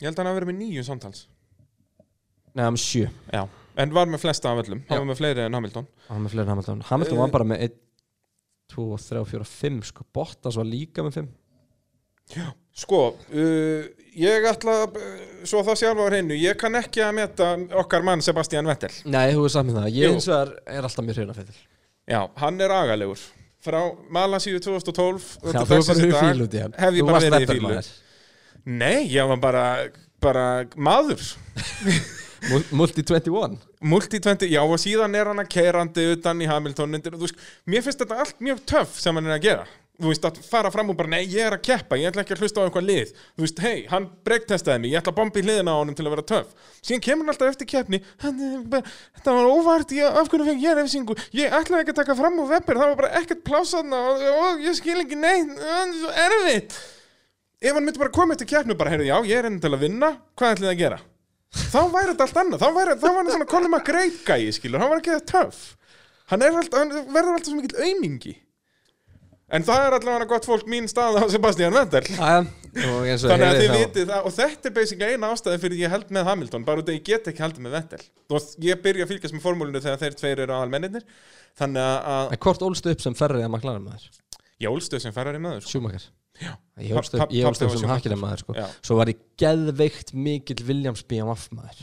Ég held að hann hafi verið með níu samtals. Nei, hann með sjö. Já, en var með flesta af öllum. Hann var með fleiri en Hamilton. Hann var með fleiri en Hamilton. Hamilton Eh. var bara með 1, 2, 3, 4, 5 sko. Bottas var líka með 5 Sko, uh, ég ætla, uh, svo það sjálf á hreinu, ég kann ekki að meta okkar mann Sebastian Vettel. Nei, þú er saman það, ég eins og er, er alltaf hrifin af Fettil Já, hann er agalegur. Frá Malansíu 2012, Já, þú bara í í dag, fíl út í hann hef ég bara varst verið í fílu. Nei, ég var bara, bara maður. Mul- Multi 21 Multi-20, já og síðan er hann að keirandi utan í Hamilton mér finnst þetta allt mjög töff sem hann er að gera þú veist, að fara fram og bara, nei, ég er að keppa ég ætla ekki að hlusta á eitthvað lið, þú veist, hei hann breiktestaði mig, ég ætla að bomba í hliðina á honum til að vera töff, síðan kemur hann alltaf eftir keppni er þetta var óvart ég, af hvernig fekk ég refsingu, ég ætlaði ekki að taka fram úr webbir, það var bara ekkert plásaðna og, og ég skil ekki neitt, það er erfitt. Ef hann myndi bara koma eftir keppnu bara, heyrðu, já, ég er enn til að vinna, hvað ætlið þið að gera? þá væri þetta allt annað, þá væri, þá var hann svona Colin McRae gæi, skilur, hann var ekki það töff. Hann, er alltaf, hann verður alltaf svo mikill aumingi en það er allavega gott fólk mín stað á Sebastian Vettel. Þannig að þið vitið það. Og þetta er basically eina ástæði fyrir ég held með Hamilton bara út að ég get ekki haldið með Vettel. Og ég byrja að fylgjast með formúlinu þegar þeir tveir eru aðalmenninir þannig að En hvort ólstu upp sem ferrið að maklara maður? ég ólstuð sem ferrar í maður sko. Sjúmakar Já. Ég ólst Pa- upp, ég pa- ólst upp sem hakkileg maður sko. Svo var ég geðveikt mikill Williams BMF maður.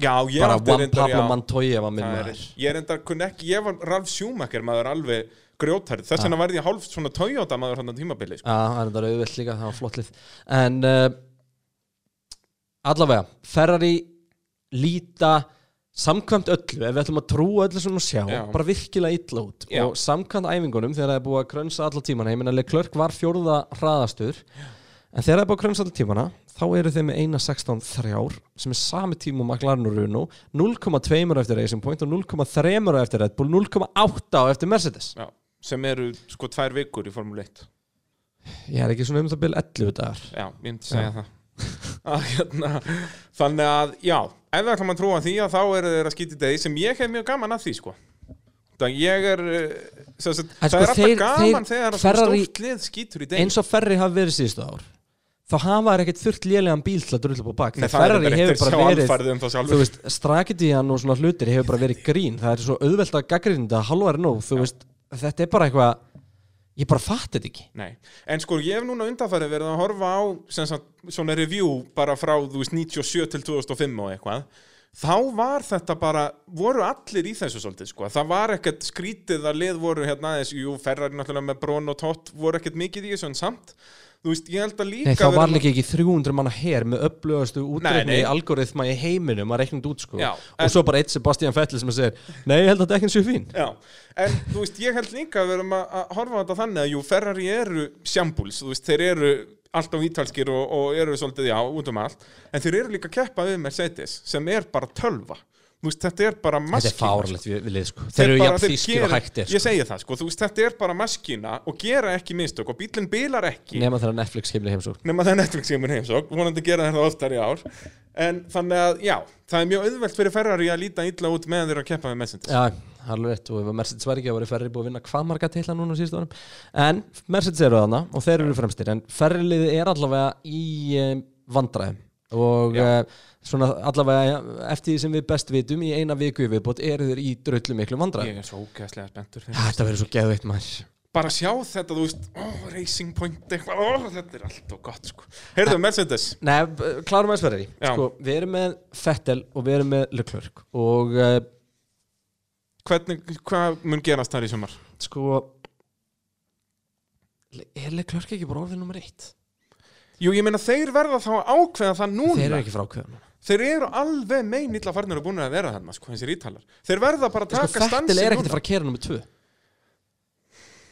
Já, Bara Juan Pablo. Montoya var minn maður. ég er enda kunni ekki, ég var Ralf Schumacher maður alveg grjótarð, þess vegna varði ég hálf svona Toyota maður hann á tímabili sko. Já, það er þetta auðvilt líka, það var flott lið. En uh, allavega, Ferrari líta samkvæmt öllu, ef við ætlum að trúa öllu sem við sjá, Já. bara virkilega illa út. Já. og samkvæmt æfingunum þegar það er búið að krönsa alla tímana, ég meina Leclerc var fjórða hraðastur, en þegar það er búið að krönsa alla tímana, þá eru þeir með eina 16 þrjár, sem er sami tíma og McLaren og Runo, 0,2 eftir Racing Point og 0,3 eftir Red Bull 0,8 eftir Mercedes. Já, sem eru sko tvær vikur í Formule 1 ég er ekki svona um það byrja 11 dagar. Já, ég myndi segja það. Að, hérna, þannig að já, ef við ætlum að trúa því að þá eru þeir að skýti degi sem ég hef mjög gaman að því sko. Það ég er eh, sem sagt, En það sko, er alltaf gaman þegar stórt lið skýtur í degi. eins og Ferri hafi verið síðustu ár þá hafa þær ekkert þurft lélegan bíl til að drulla upp á bak. Það er bara hefur bara verið um það þú veist, strakitíðan og svona hlutir hefur bara verið grín. Það er svo auðvelt að gaggrinda halvar nóg þú veist, þetta er bara eitthvað ég bara fatt þetta ekki. Nei, en sko ég hef núna undanfærið verið að horfa á sagt, svona review bara frá þú veist 97 til 2005 og eitthvað. Þá var þetta bara, voru allir í þessu svolítið sko, það var ekkert skrítið að lið voru hérna aðeins, jú, Ferrari náttúrulega með Brón og Tott voru ekkert mikið í þessu en samt, þú veist, ég held að líka Nei, vera- var líka ekki 300 manna her með upplögastu útreikni nei. algoritma í heiminum að reikna út sko. Já, og en- svo bara eitt Sebastian Vettel sem að segir nei, ég held að þetta ekki séu fín. Já, en þú veist, ég held líka að við erum að, að horfa á þetta þannig að jú, Ferrari eru sjambúls, þú veist, þeir eru alltaf ítalskir og, og eru svolítið, já, út um allt. En þeir eru líka að keppa við Mercedes sem er bara tölva veist, þetta er bara Þetta maskína er fáralegt við, við lið sko. Þeir eru jafn þýskir og gera- hægtir Ég sko. segi það, sko, veist, þetta er bara maskína og gera ekki mistök og bílinn bilar ekki. Nema þegar Netflix kemur í heimsók nema það er Netflix kemur heimsók, vonandi gera þetta oftar í ár. En þannig að, já, það er mjög auðvelt fyrir Ferrari að líta illa út meðan þeir eru að keppa við Mercedes. Já, alveg rétt. Og ef Mercedes var ekki að vera ferri búið að vinna hvað marga teitla núna síðustu árum? En Mercedes eru þarna og þeir eru fremstir í og uh, svona allavega eftir því sem við best vitum í eina viku í viðbót eru þeir í dröllu miklu vandræðum. Ég er svo ógeðslega spenntur fyrir Þetta verður svo geðveitt maður. Bara sjá þetta, þú veist, ó, Racing Point eitthvað, ó, þetta er allt og gott, sko. Heyrðu, Mercedes, Nei, klárum aðeins ferri Já. sko, Við erum með Fettel og við erum með Leclerc og uh, hvernig, hvað mun gerast þar í sumar? sko er Leclerc ekki bara orðið nummer eitt? Jú, ég meina, þeir verða þá ákveða það núna. Þeir eru ekki frá kveðan Þeir eru alveg meinill að farnir og búin að vera þarna, sko, þessir ítalar. Þeir verða bara að sko, taka Fettel stansi er ekkert að fara að kera nummer tvö.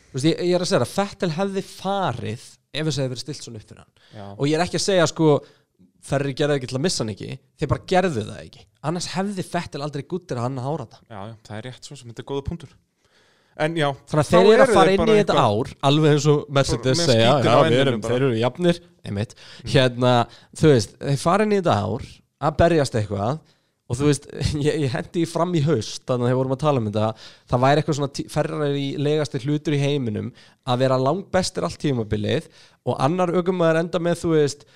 Þú veist, ég, ég er að segja að Fettel hefði farið ef þess að hefði verið stilt svona upp fyrir hann. Já. og ég er ekki að segja sko Ferri gerði ekki til að missa hann ekki þeir bara gerðu það ekki. Annars hefði Fettel aldrei guttir að hann að hára það Já, já, það er rétt svo sem þetta er góða punktur En já, þannig að þeir eru að fara inn í þetta ár alveg eins og Mercedes segja. Já, erum, þeir eru jafnir einmitt, hérna, þú veist þeir fara inn í þetta ár að berjast eitthvað og þú veist, ég, ég hendi fram í haust þannig að þeir vorum að tala um þetta það væri eitthvað svona ferrar í legasti hlutur í heiminum að vera langbestir allt tímabilið og annar aukumæður enda með, þú veist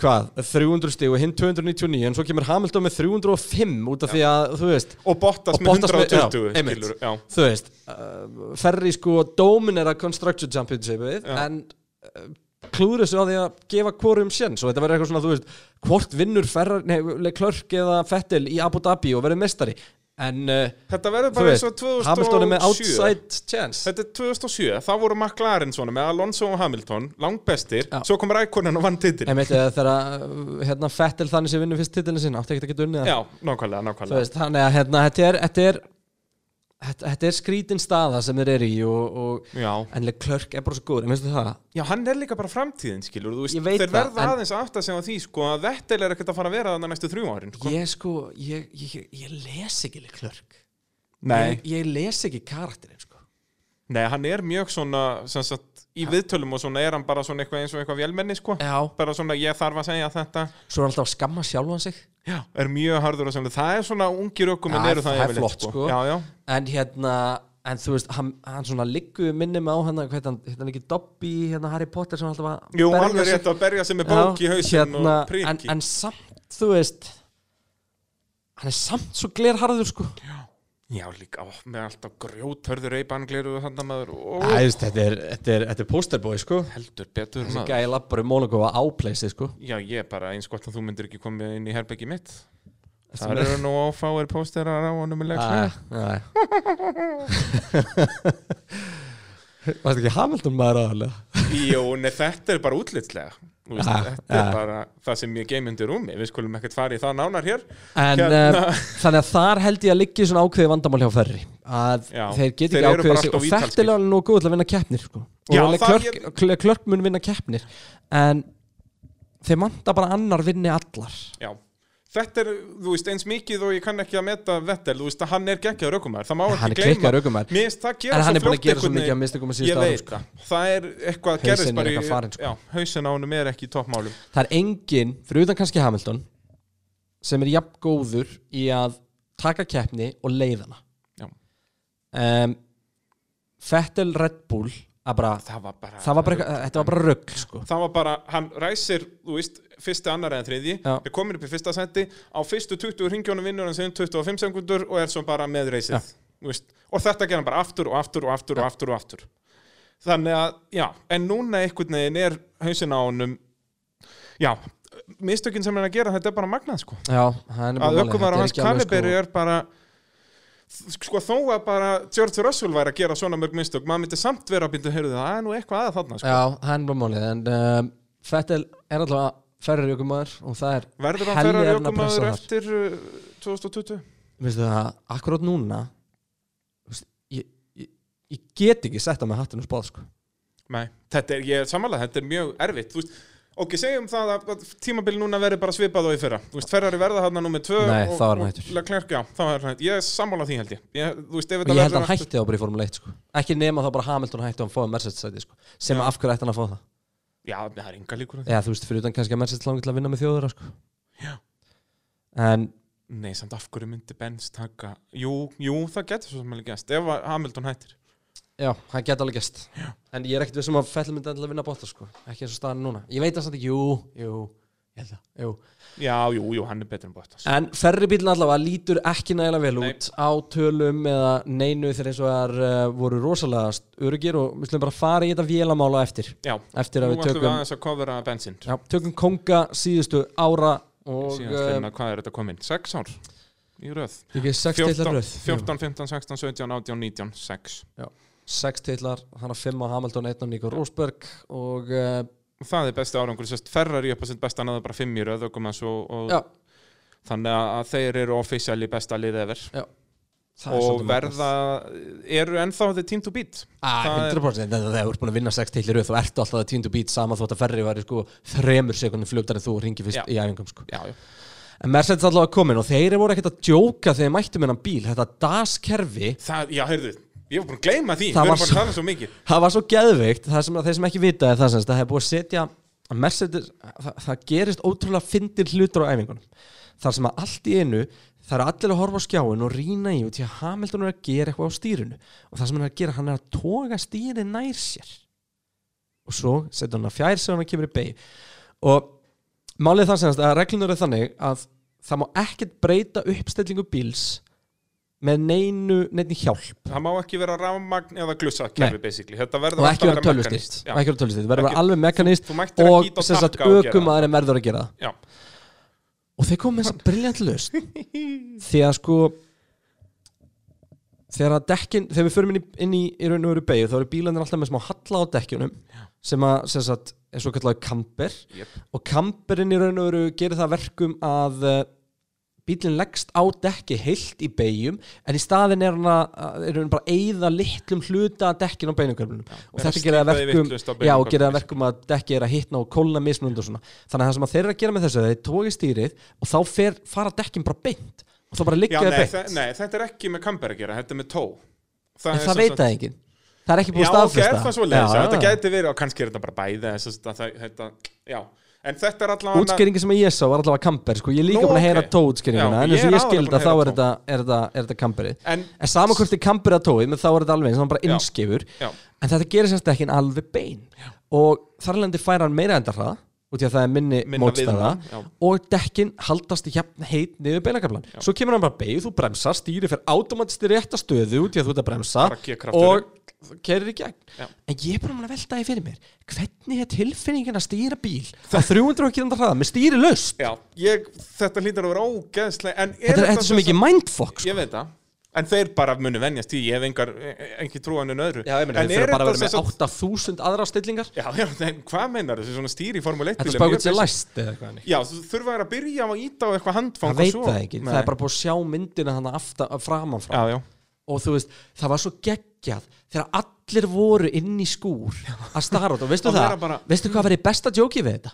hvað, 300 stig og hinn 299 en svo kemur Hamilton með 305 út af því að, þú veist Og Bottas Og með Bottas með- 120, já, skilur Já, þú veist, uh, ferri sko dominera Construction Championshipið Já. en uh, klúður þessu á því að gefa hvorum sjens og þetta verður eitthvað svona, þú veist, hvort vinnur ferrar, nei, Leclerc eða Fettel í Abu Dhabi og verður mestari en uh, Þetta verður bara eins og 2007 Hamilton er með outside chance. Þetta er 2007, þá voru McLaren svona með Alonso og Hamilton, langbestir. Já. svo kom Rækonen og vann titil en veit ég þegar uh, hérna, Fettel þannig sem vinnur fyrst titilin sinna. Átti ekki að geta unnið það. Já, nákvæmlega, nákvæmlega. Veist, þannig að hérna, þetta er þetta er, þetta, þetta er skrítin staða sem þeir eru í og, og Já. en Leclerc er bara svo góður, en veistu það? Já, hann er líka bara framtíðin, skilur þú veist, Þeir það, verða en- aðeins aftur að segja því, sko, að Vettel er ekkert að fara að vera þannig næstu þrjú árin sko. ég sko, ég, ég, ég les ekki Leclerc Nei, ég, ég les ekki karakterinn sko. Nei, hann er mjög svona sem sagt, í viðtölum og svona er hann bara svona eitthvað eins og eitthvað vélmenni, sko. Já, bara svona, ég þarf að segja þetta. Svo er alltaf að skamma sjálfan sig Já, er mjög harður að segja það er svona ungir ökuminn Já, eru það það er flott, sko. Já, já, En hérna, en þú veist, hann, hann svona liggu minni með á hérna, hann, heit hann ekki Dobby, hérna Harry Potter sem alltaf að Jú, alveg sig? rétt að berja sig með bók í Já, hausinn hérna, og priki. en, en samt, þú veist hann er samt svo glerharður sko. Já, líka, ó, með alltaf grjóthörður eipangliru og þannig maður þetta er, er, er posterbói sko. Heldur betur þessi maður. gæði lappar í Monaco að ápleysi sko. Já, ég er bara eins gott að þú myndir ekki koma inn í herbeggi mitt. Það eru nú ófáir pósterar á honum í Æ, leikslið æ. Varst ekki Hamilton maður aðalega? Jú, nei, þetta er bara útlitslega veist, Ja, Þetta er ja. bara það sem ég geim undir rúmi Við skulum ekkert fara í það nánar hér En Hérna. uh, þannig að þar held ég að liggi svona ákveði vandamál hjá ferri að Já, þeir get þeir ekki ákveðið sig og þetta er alveg nú góð til að vinna keppnir sko. Já, og klörk, klörk mun vinna keppnir en þeir manta bara annar vinni allar Já Þetta er, þú veist, eins mikið og ég kann ekki að meta Vettel, þú veist að hann er geggjaður ökumæður Það má ekki gleyma finnst það gera er svo að fljótt gera svo einhvern mikið að veginn. mistökum að Ég árum veit sko. það, það er eitthvað Hausinn gerðist er bara í eitthvað sko. Hausin á honum er ekki í toppmálum það er engin, fyrir utan kannski Hamilton sem er jafn góður í að taka keppni og leiðana um, Fettel Red Bull að bara, Það var bara bara, eitthvað- bara rögg sko. Það var bara, hann ræsir, þú veist, fyrsti, annar eða þriðji, er komin upp í fyrsta seti, á fyrstu 20 ringjónu vinnur hann sem 25 sekundur og er svo bara með reysið, og þetta ger hann bara aftur og aftur og aftur og aftur og aftur. Þannig að, já, en núna einhvern veginn er hausin á honum, já, mistökin sem hann að gera, þetta er bara magnað, sko. Já, Að þetta á hans kaliberi er bara, sko, þó að bara George Russell væri að gera svona mörg mistök, maður myndi samt vera að byrja, heyrðu, það er nú eitthvað að þarna, sko. Já, hann er bara málið En um, Fettel er alltaf ferri jökumæður og það er Verður hann ferrar að þar. eftir uh, 2020? Veistu það, akkurát núna veist, ég, ég, ég get ekki sett að með hattinu spáð sko. Nei, þetta er, ég er samanlega, þetta er mjög erfitt þú veist, Ok, segjum það að að tímabili núna verður bara svipað og í fyrra Þú veist, Ferrari verða þarna nummið tvö Nei, og, þá er hann hættur. Leclerc, já, þá er hann hættur Ég er sammála því held ég, ég Þú veist, ef þetta ég held að verður hann hætti þá bara í Formule 1 sko. ekki nema þá bara Hamilton hætti og hann fóði Mercedes sæti sko. sem Já. af hverju ætti hann að fá það Já, það er enga líkur á því. Eða þú veist, fyrir utan kannski að Mercedes langi til að vinna með þjóður sko. Já. en Nei, samt af hverju myndi Benz taka Jú, jú, það getur svo sem alveg gæst Ef að Hamilton hættir. Já, hann geti alveg gest en ég er ekkert vissum að Fettel myndi endilega vinna bóta sko. ekki eins og staðan núna. Ég veit það samt ekki, jú, jú, ég held það jú. Já, jú, jú, hann er betur en Bottas En ferri bílinn allavega lítur ekki nægilega vel Nei. út á tölum eða neinu þegar eins og það uh, voru rosalega örugir og við slum bara fara í þetta vélamála eftir Já, eftir nú ætlum við tökum, aðeins að kofera bensin já, tökum konga síðustu ára og Síðan uh, finna, hvað er þetta komin? Sex ár í röð ekki sex 14, titlar röð 14, 15, 16, 17, 18, 19, 6 sex titlar, hann að fimm á Hamilton einn á Nico Rosberg og uh, það er besti árangur, sérst Ferrari upp á sitt besta náðu bara fimm í röð þannig að þeir eru officially besta lið efer það er og verða, eru ennþá the team to beat. Ah, Það er- 100% þegar þú ert búin að vinna 6 titlir röð þú ert alltaf að tíndu bít sama þótt að ferri væri sko þremur sekundin fljótar en þú ringi fyrst Já. í æfingum sko. Já, já, En Mercedes allavega komin og þeir voru ekkert að djóka þegar þeir mættu með hann bíl. Þetta DAS-kerfi, það, já, heyrðu ég var búin að gleyma því, Það við var erum svo- að tala svo mikið. það var svo geðveikt Það sem að þeir sem ekki vita er það sem það hefur búið að setja að Mercedes, það, það gerist ótrúlega fyndir hlutur á æfingunum. Þar sem að allt í einu það er allir að horfa á skjáin og rýna í og því að Hamilton er að gera eitthvað á stýrinu. Og það sem hann er að gera, hann er að toga stýri nær sér. Og svo setur hann að fjær og hann kemur í beig og málið það semast að reglunar er þannig að það má ekkert breyta uppstillingu bíls með neinu, neinu hjálp. Það má ekki vera rafmagn eða glussa kerfi basically. Þetta verður alltaf að vera mekanískt. og ekki vera tölvustýrt, það verður Ekki- alveg mekanist að og sem sagt gera ökum það. að þeir merður að gera Já, og þeir komið með þess að briljant löst því að sko þegar að dekkin þegar við förum inn í, inn í, í raun og veru beigju þá eru bílanir alltaf með smá halla á dekkjunum sem að sem sagt, er svo kallar kamper Jep. og kamperinn í raun og veru gerir það að verkum að uh, bílinn leggst á dekki heilt í beigjum en í staðin er hann er bara eyða litlum hluta að dekkin á beinumkörnum og er þetta það því verkum já, það beinukörnum. verkum að dekki er að hitna og kólna mismunund og svona. Þannig að það sem að þeir eru að gera með þessu þeir tóki stýrið og þá fer, fara dekkin bara beint. Og þá bara Já liggja það beint. þe- nei, þetta er ekki með kamper að gera, þetta er með tó. En er það veit það enginn. Það er ekki búið Já, að ok, er staðfesta það svo leiðis, Já, þetta já. gæti verið og kannski er þetta bara bæði en það, þetta, já, en þetta er allavega útskýringi sem ég sá var allavega kamper sko. ég er líka búin að heyra tóutskýringuna Já, en eins og ég skildi að þá er þetta, er þetta, er þetta kamperið En, en sama hvort þið kamperið að menn þá er þetta alveg eins og hann bara Já. innskifur. Já, en þetta gerir semst ekki alveg bein. Og þarlendi fær hann meira enda hraða út í að það er minni Minna mótstæða já. og dekkin haldast jafn heit niður beinakablan svo kemur hann bara beigð, þú bremsar, stýri fyrir automatist í rétta stöðu út í að þú ert að bremsa og kerir í gegn. Já. en ég er bara að velta því fyrir mér hvernig er tilfinningin að stýra bíl? Á 300 km hraða með stýri löst já, ég, þetta hlýtar að vera ógeðslega En er þetta, er svo mikið mindfuck sko. Ég veit það En þeir bara munu venjast í, ég hef engar, engi trúan en öðru. Já, ég meina, þeir þurfa bara að vera með sem sagt- 8000 aðra stillingar? Já, já, en hvað meinar þessi svona stýri í Formule 1 Þetta spákut sér læst eða eitthvað hannig Já, þú þurfa að byrja á að íta á eitthvað handfang Það og veit svo- það ekki, Nei. það er bara búið að sjá myndina hann aftan, framan frá Já, já, og þú veist, það var svo geggjað þegar allir voru inn í skúr að stara út og veistu Og það, vera bara- veistu hvað verið besta djókið við þetta?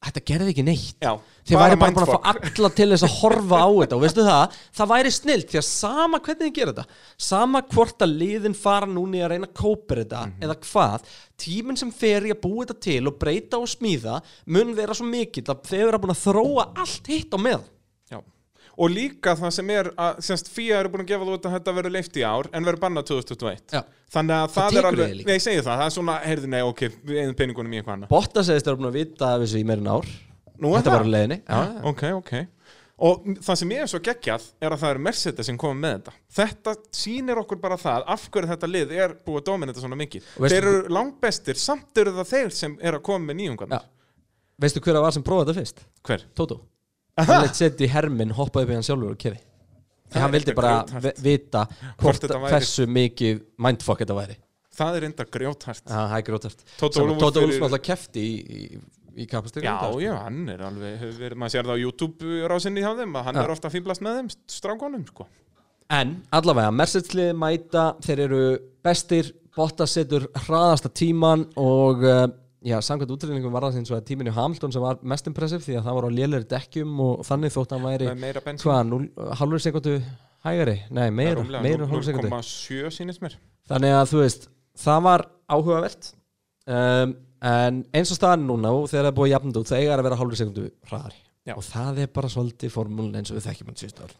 Þetta gerði ekki neitt. Já Þið væri bara búin að fá alla til þess að horfa á þetta. Og veistu það, það væri snilt því að sama hvernig þið gera þetta sama hvort að liðin fara núni að reyna að kópa þetta Mhm. eða hvað tíminn sem fer í að búa þetta til og breyta og smíða mun vera svo mikill að þeir eru búin að þróa allt hitt á með Já. Og líka það sem er að, semst, FIA eru búin að gefa þú út að þetta verður leift í ár en verður bannað 2021 Já. Þannig að það, tekur er alveg, nei, ég segi það, það er svona, heyrðu, nei, ok, eigum peningunum í eitthvað annað. Botta segist þeir eru búin að vita af þessu í meirin ár. Nú er Þetta það? leiðinni. Já, Ok, ok. Og það sem ég er svo geggjað er að það er Mercedes sem komið með þetta. Þetta sýnir okkur bara það af hverju þetta lið er búið að dominita svona mikið. Þeir eru langbestir, samt eru það þeir sem er að koma með nýjungarnir Já. Veistu hver að var sem prófaði þetta fyrst? Hver? Tótó Hann leitt setja í herminn, hoppaði upp í hann sjálfur og kefi. Því hann vildi bara vita Hvort þetta hversu mikið mindfuck þetta væri. Það er enda grjóthært það er grótart Tóta Sama- Úlfur Tóta fyrir- Úlfs náttúrulega kefti í, í, í kapastur Já, já, hann er alveg, verið, maður sér það á YouTube rásinni hjá þeim hann Já. er ofta að fýblast með þeim, strákonum, sko. En allavega, Mercedes-lið mæta Þeir eru bestir Bottas setur hraðasta tíman og uh, já, samkvæmt útrýningum var það eins og að tíminu Hamilton sem var mest impressiv því að það var á lélæri dekkjum og þannig þótt hann væri hvað, hálfur sekundu hægari? Nei, meira, meira en hálfur sekundu 0,7 sýnist mér. Þannig að þú veist, það var áhugavert um, en eins og staðan núna og þegar það er búið jafnund út það eiga að vera hálfur sekundu hraðari. Já. og það er bara svolítið formúlun eins og við þekkjum hann síðust ár.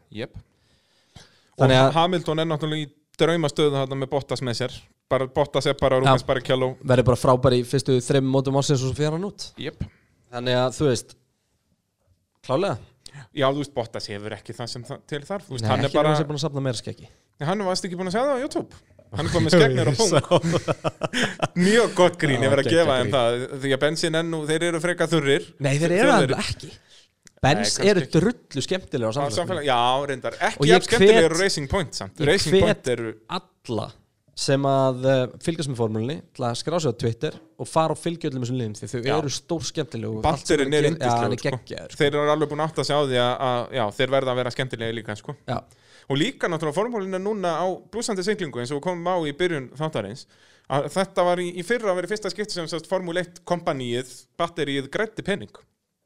Þannig Og að- Hamilton er náttúrulega í draumastöðu þarna með Bottas með sér bara Bottas er bara Rúbens bara kjáló verður bara frábær í fyrstu þreim mótum ásins og svo fyrir hann út. Jep. Þannig að þú veist klálega, Já, þú veist, Bottas hefur ekki það sem það, til þar. Þú veist, Nei, hann er bara bara... sem búin að safna meira skeggi. Hann varst ekki búin að sjá það á YouTube. Hann er komið skegnir og pung. Mjög gott grín, ég verð að gefa þeim það Því að bensin ennú, þeir eru freka þurrir. Nei, þeir eru það ekki. Benz kannski eru drullu skemmtilega á Á samfélag- Já, reyndar, ekki ég jafn skemmtilegur Racing Point samt. Racing Point eru alla sem að uh, fylgjast með formúlunni til að skrá sig á Twitter og fara og fylgja öllum þessum liðum því þau Já. eru stór skemmtileg og allt sem Batterin þeir er Já, yndislegur sko. sko. Þeir eru alveg búin að átta sig á því að, að já, þeir verða að vera skemmtilegi líka sko. Já. Og líka náttúrulega formúlin er núna á blúsandi siglingu eins og við komum á í byrjun þáttarins að þetta var í, í fyrra að vera fyrsta skipti sem Formule 1 kompanýið batterið grætti penning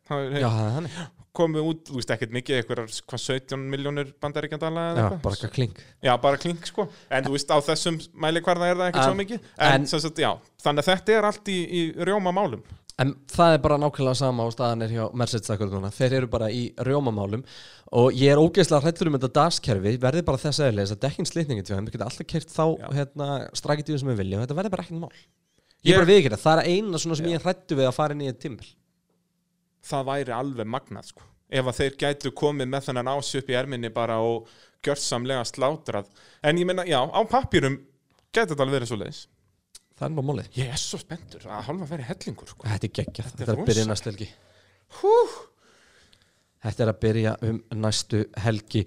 það Já, er þannig komið út, þú veist ekkert mikið eitthvað, hvað 17 miljónir bandaríkjandala Já, bara kling Já, bara klink sko. En þú veist, á þessum mæli hvarða er það ekkert En- svo mikið. En, en- sagt, já, þannig að þetta er allt í, í rjóma málum. En það er bara nákvæmlega sama á staðan er hjá Mercedes akkur núna. Þeir eru bara í rjómamálum og ég er ógeðslega hrættur um þetta DAS-kerfi verði bara þess aðeins að dekkin slitningi til þeim geta alltaf kert þá Já. hérna, strækitíðum sem við vilja og þetta verði bara ekkert mál. Ég, er bara við ekki það er eina svona sem ég er hrættu við að fara inn í eitt tímil Það væri alveg magnað sko. Ef að þeir gætu komið með þennan ás upp í erminni bara og gjörsamlega slátrað. En ég meina, já, á pappýrum gæti þetta alveg verið svo leiðis Það er nú málið. Ég er svo spenntur. Að hálfa verið hellingur sko. Þetta er geggjað, Þetta er þetta er að byrja næstu helgi. Hú. Þetta er að byrja um næstu helgi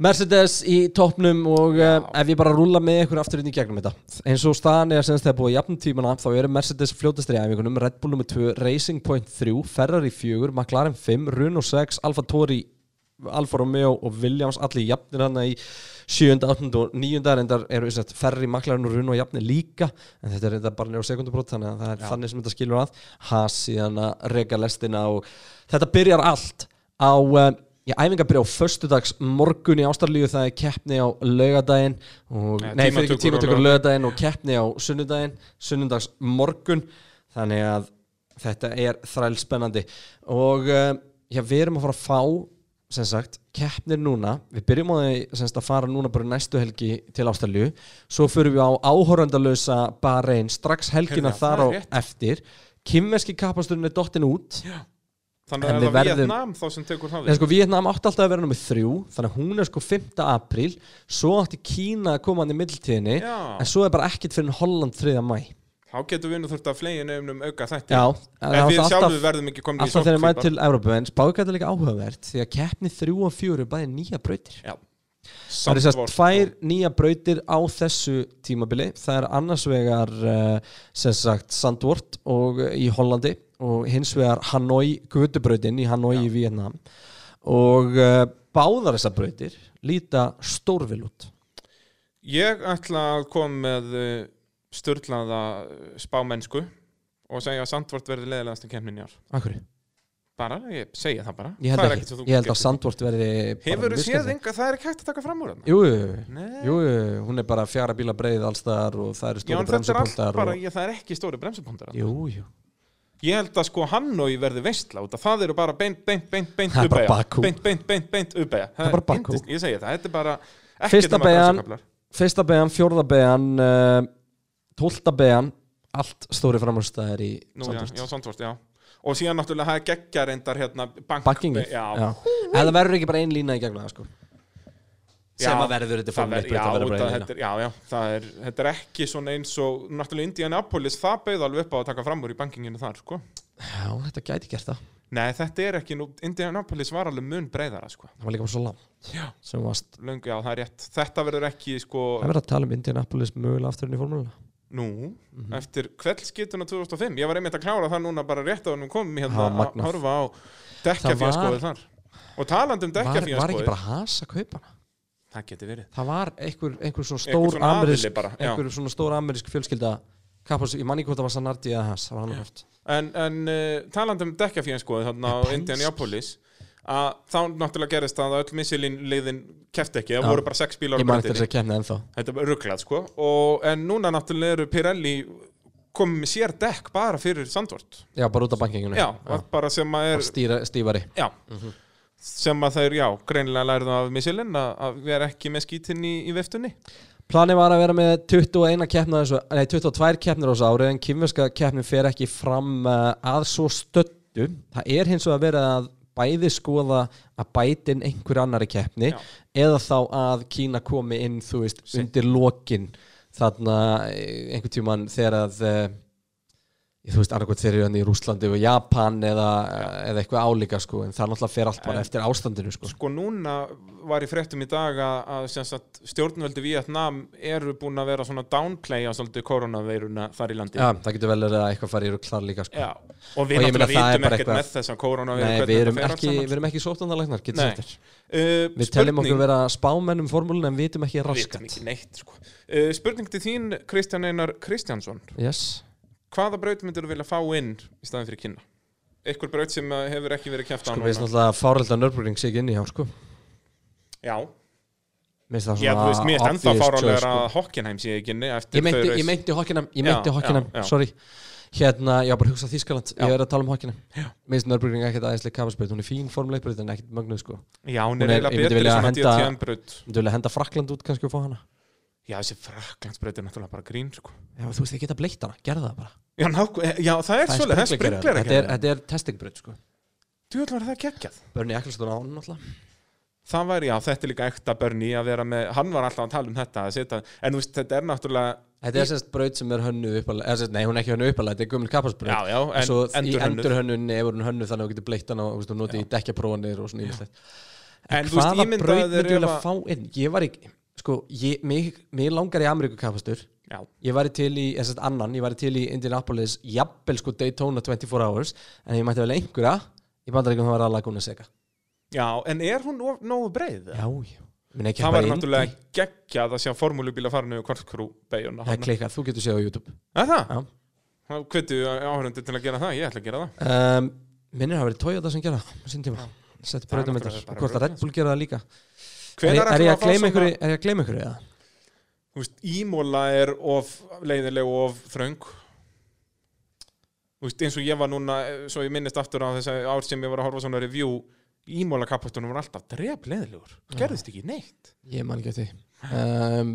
Mercedes í toppnum og Já. uh, ef ég bara rúla með ykkur aftur inn í gegnum þetta eins og staðan er sem þegar búið jafn tímana þá eru Mercedes fljótastri æfingunum Red Bull nr. 2, Racing Point 3 Ferrari 4, McLaren 5, Renault 6 Alfa Tauri, Alfa Romeo og Williams allir jafnir hann í 7. 8. og 9. reyndar eru sett, Ferrari, McLaren og Renault jafnir líka en þetta er reyndar bara nýra sekundubrót þannig að það er Já. þannig sem þetta skilur að Haas síðan að rega lestina og þetta byrjar allt á Já, æfinga byrja á föstudags morgun í Ástralíu það er keppni á laugadaginn og, Ja, nei, fyrir ekki tímatökur á laugadaginn og keppni á sunnudaginn sunnundags morgun. Þannig að þetta er þræl spennandi. Og uh, já, við erum að fara að fá sem sagt, keppnir núna. Við byrjum á því að fara núna bara næstu helgi til Ástralíu. Svo fyrir við á áhórandalösa Bahrein strax helgina Heyrðu, þar á eftir. Kimmerski kappasturinn er dottin út þannig að við það er verðum- Vietnam þá sem tekur það Nei, sko, Vietnam átti alltaf að vera nummið þrjú þannig að hún er sko 5. apríl svo átti Kína að koma hann í middeltíðinni Já. en svo er bara ekkert fyrir Holland 3. mæ þá getur við nú þurft að flegin um auka þætti Já, en við alltaf, sjálfur verðum ekki komin í alltaf þegar sótkví maður til Evrópu en spáðgæta líka áhugavert því að keppni 3 og 4 er bæði nýja brautir Já. Það er sérst tvær nýja brautir á þessu tímabili það er annars vegar uh, sem sagt Sandvort og uh, í Hollandi og hins vegar Hanoi Gutubrautin í Hanoi Já. í Vietnam og uh, báðar þessar brautir líta stórvil út Ég ætla að koma með uh, störlaða spámennsku og segja að Sandvort verði leðilegast í kemnin í ár. Akkur? Bara, ég segja það bara. Ég held ekki, ég held að Sandvort verði Hefur þú séð enga, það er ekki hægt að taka fram úr þarna? Jú, jú, hún er bara fjara bíla breið allstaðar og það eru Já, stóri en þetta er allt bara, og... ég, það er ekki stóri bremsupóndar. Jú, jú Ég held að sko Hanoi verði veistla út að það eru bara beint, beint, beint, beint. Bakú. Beint, beint, beint, beint uppeyja. Það er bara Bakú. Ég segi það, þetta er bara Fyrsta bremsukaflar. Fyrsta beigjan, fjórða beigjan uh, Tólta beigjan Allt stóri framhjálpstæðir í Nú, já, Sandvort já, Sandvort, já. Og síðan náttúrulega það er geggja reyndar hérna bank, Bankingið Já, Já. En það verður ekki bara ein lína í gegnum það sko Sem að verður þetta það formule ver, 1 já, braut, það verður út bara að ein þetta er, er, er ekki svona eins og náttúrulega Indianapolis, það beigð alveg upp á að taka fram úr í bankinginu þar, sko. Já, þetta gæti gert það Nei, þetta er ekki nú, Indianapolis var alveg mun breyðara, sko. Það var líka bara svo langt Já. Varst Löngu, já, það er rétt. Þetta verður ekki, sko, Það verður að tala um Indianapolis mögulega aftur inn í formúluna nú, Mhm. eftir kveldskituna 2005. Ég var einmitt að klára það núna bara rétt á hann komum hérna Ha, að horfa á dekkjafíaskoðið þar. Og talandi um var, ekki bara has að kaupa hana það geti verið. Það var einhver, einhver svona Einhver stór svona amerísk já. einhver svona stór amerísk fjölskylda Kappos, ég man ekki hvort það var Sanardi eða Haas það var hann hvort En, en uh, talandi um dekkjafíaskoðið þarna á. Indianapolis, að þá náttúrulega gerist það að öll Michelin leiðin keft ekki, það Já. voru bara sex bílar Ég man brautinni. eftir þess að kemna ennþá Þetta er rugglað sko og, En núna náttúrulega eru Pirelli komið sér dekk bara fyrir Sandvort Já, bara út af bankinginu Já, bara sem að er Stýra, Stífari Já, sem að þeir, já, greinilega lærðu af Michelin að, að vera ekki með skítinn í, í veftunni Planið var að vera með 21 keppna þessu, nei 22 keppnir á þessu ári en kynverska keppnin fer ekki fram uh, að svo stöttu það er hins vegar verið að bæði skoða að bæti inn einhver annari keppni Já. eða þá að Kína komi inn þú veist Seint. undir lokin þarna eh, einhvern tíman þegar að uh, þú veist annarkvæmt þeir eru hann í Rúslandi og Japan eða, eða eitthvað álíka sko en það náttúrulega fer allt bara eftir ástandinu sko Sko núna var í fréttum í dag að, að stjórnvöldi Vietnam eru búin að vera svona downplaya svolítið koronaveiruna þar í landi Já, það getur vel verið að eitthvað fari í rugg þar líka sko. Og við ég náttúrulega vitum ekkert eitthvað- með þessa koronaveiru Nei, við þetta erum ekki, saman. við erum ekki sóttandalegnar, getur þér. Uh, Við teljum okkur vera spámennum formúlun en vitum ekki Vitum raskat. ekki neitt sko. uh, Spurning til þín Kristján Einar Kristjánsson Yes. Hvaða braut myndir þú vilja fá inn í staðin fyrir kynna? Eitthvað braut sem hefur ekki verið kæft á Sko, við erum náttúrulega fárölda nörbrugging sig inn í hjá, sko. Já, Mér finnst mér ennþá fárálega choice, að Hockenheim sé ekki eftir Ég meinti, ég Hockenheim, ég sorry. Hérna, ég var bara að hugsa Þískaland, ég er að tala um Hockenheim. Mér finnst nörbrugging ekkert aðeinslega kafasbreyt, hún er fín formuleikbreyt en ekkert mögnuð, sko. Já, hún er eiginlega ég myndi betri vilja svona henda- DTM-braut Þú vilja henda Frakland út kannski og fá hana? Já, þessi fraklandsbraut er náttúrulega bara grín sko. Já, þú veist, ég geta bleitt hana, gerðu það bara. Já, ná, já það er svolítið, það er sprinkler Þetta er, þetta er testingbreyt, sko. Þú vil vera það geggjað. Börni Eccleston á hann, náttúrulega. það var, já, þetta er líka ekta börni að vera með, hann var alltaf að tala um þetta að setja, en þú veist, þetta er náttúrulega Þetta er sérst braut sem er hönnuð uppalega nei, hún er ekki hönnuð uppalega, þetta er gömul kapparsbraut. Já, já, en Svo í er að og og að-? Ég ekki, sko, ég, mig, mig langar í Ameríku kappastur. Já, Ég væri til í, eða sérst annan, ég væri til í Indianapolis, jafnvel sko Daytona 24 hours En ég mætti vel einhverja Í bandaríkum það var að Laguna Seca. Já, en er hún nógu breið? Já, já ekki það var náttúrulega geggjað að sjá formúlubíla fara niður kortkrú beiguna Það er klikkað, þú getur séð á YouTube. Er það? Já. Þá hvetu áhörundi til að gera það, ég ætla að gera það. Um, Minnir hafa verið Toyota sem gera það, Það er náttúrulega þetta bara Hvort að Red Bull gera það líka Er, Hvenær ég- er ætlum ég að fá gleyma einhverju, er að gleyma einhverju eða? Þú veist, Ímóla er of leiðileg og of þröng. Þú veist, eins og ég var núna svo ég minnist aftur á þess ár sem ég var að horfa svona review Ímóla kappastunum var alltaf drep leiðilegur gerðist ekki neitt. Ég man ekki að því. Um,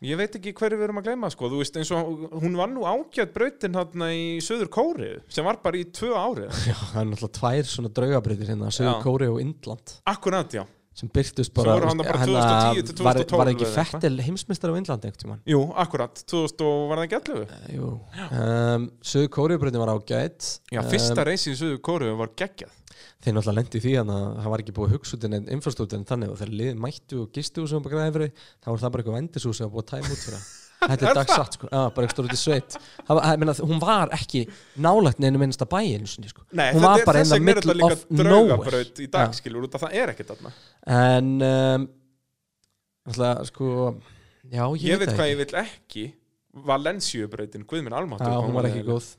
Ég veit ekki hverju við erum að gleyma sko. Þú veist, eins og hún var nú ágætt brautin hérna í Suður Kóri sem var bara í tvö árið Já, það er náttúrulega tvær svona draugabreytir hérna Söður Já. Kóri og Indland Akkurat, já sem byrtust Svo bara bara hérna, 2010 til var, 2012 var ekki. Fettel heimsmeistar á tímann? Jú, akkurat, 2000 og var það ekki allu um, Söður Kóriubreytin var ágætt Já, fyrsta reysi í Suður Kóri var geggjað. Þeir náttúrulega lendi í því að það var ekki búið út en infrastruktúrin þannig og liðið mættu og gistu og sem bara græði fyrir þá var það bara eitthvað vendishús sem var búið að tæma út fyrir það Þetta er dagsatt sko, já, bara eitthvað út í sveit. Það ég meina, Hún var ekki nálægt neinu minnsta bæin sinni, sko. Nei, Hún var bara er þetta middle of nowhere. í dag, skilur, út af það er ekkert þarna. En um, Alltaf sko Já, ég, Ég veit það hvað ég vil ekki. Valenciubrautin, Guðminn Almáttur Já, hún var ekki góð.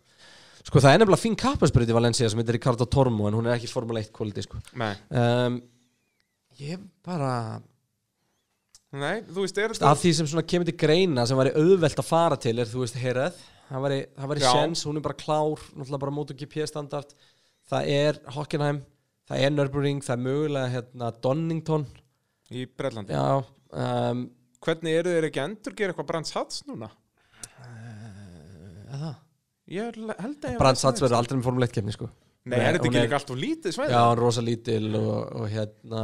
Sko það er nefnilega fín kapparsbreyt í Valencia sem heitir Ricardo Tormo en hún er ekki Formule 1 quality sko. Um, Ég bara nei, þú veist, er af því sem svona kemur til greina sem væri auðvelt að fara til er þú veist Herað það væri, það væri sjens, hún er bara klár náttúrulega bara MotoGP standard. Það er Hockenheim, það er Nürburgring það er mögulega hérna Donington. Í Brellandi já um, Hvernig eru þeir ekki að endur gera eitthvað Brands Hats núna? eða? Ég held að ég Brands Hats verður aldrei með Formule 1 kefni sko. Nei, er þetta ekki líka allt of lítið svæði? já, rosa lítil og, og hérna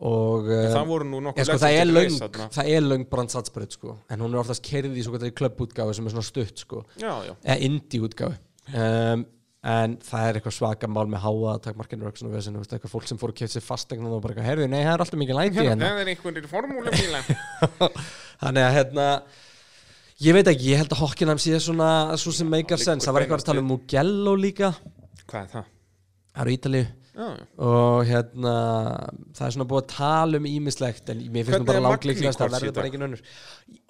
og um, Það voru nú Já, nokkuð sko, það, er löng, það er löng brandsatsbreyt sko. en hún er oftast kerið í svo kvöldi klubbútgáfi sem er svona stutt sko. Eða indie útgáfi um, en það er eitthvað svaka mál með háa takmarkinu og svona eitthvað fólk sem fór að kefta sér fastegna og bara, eitthvað, heyrðu, nei, það er alltaf mikið læti hérna. Það er einhverjir formúlubíla þannig að hérna ég veit ekki, ég held að Hockenheim sé svona svo sem meikar sens, það var eitthvað að tala um Mugello líka, Hvað er það? það eru Ítalíu Já, og hérna það er svona búið að tala um ímislegt en mér finnst nú bara langlíklegast að í bara engin önnur.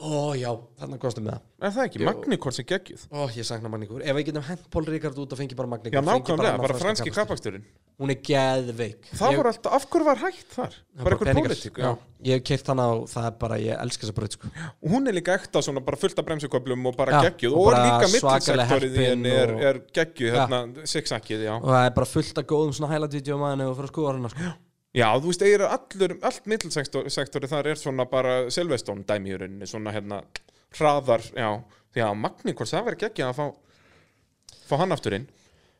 Ó já, þarna kostum við það Er það ekki? Jú. Magnikor sem geggjuð Ó, ég sakna Magníkur. Ef við getum hent Pól Ríkard út og fengi bara Magníkur. Já, nákvæmlega, bara franski kappaksturinn Hún er geðveik. Það Ég- voru alltaf, af hverju var hægt þar? það Bara einhver peningar. pólitík Já, ég hef keirt hana og það er bara, ég elska þessa braut, sko. Og hún er líka ekta svona bara fullt af bremsuköflum og bara Já, geggjuð og Og, líka svakalega mittilsektorið í henni er, og- er geggjuð, Já. hérna, sixackið, já Og það er bara fullt af góðum svona á hana, sko. Já, þú veist, eigir allur, allt mittilsektorið þar er svona bara Silveston dæmi í rauninni, svona hérna hraðar, já, já, Magnikor, það verður geggjuð að fá, fá hann aftur inn?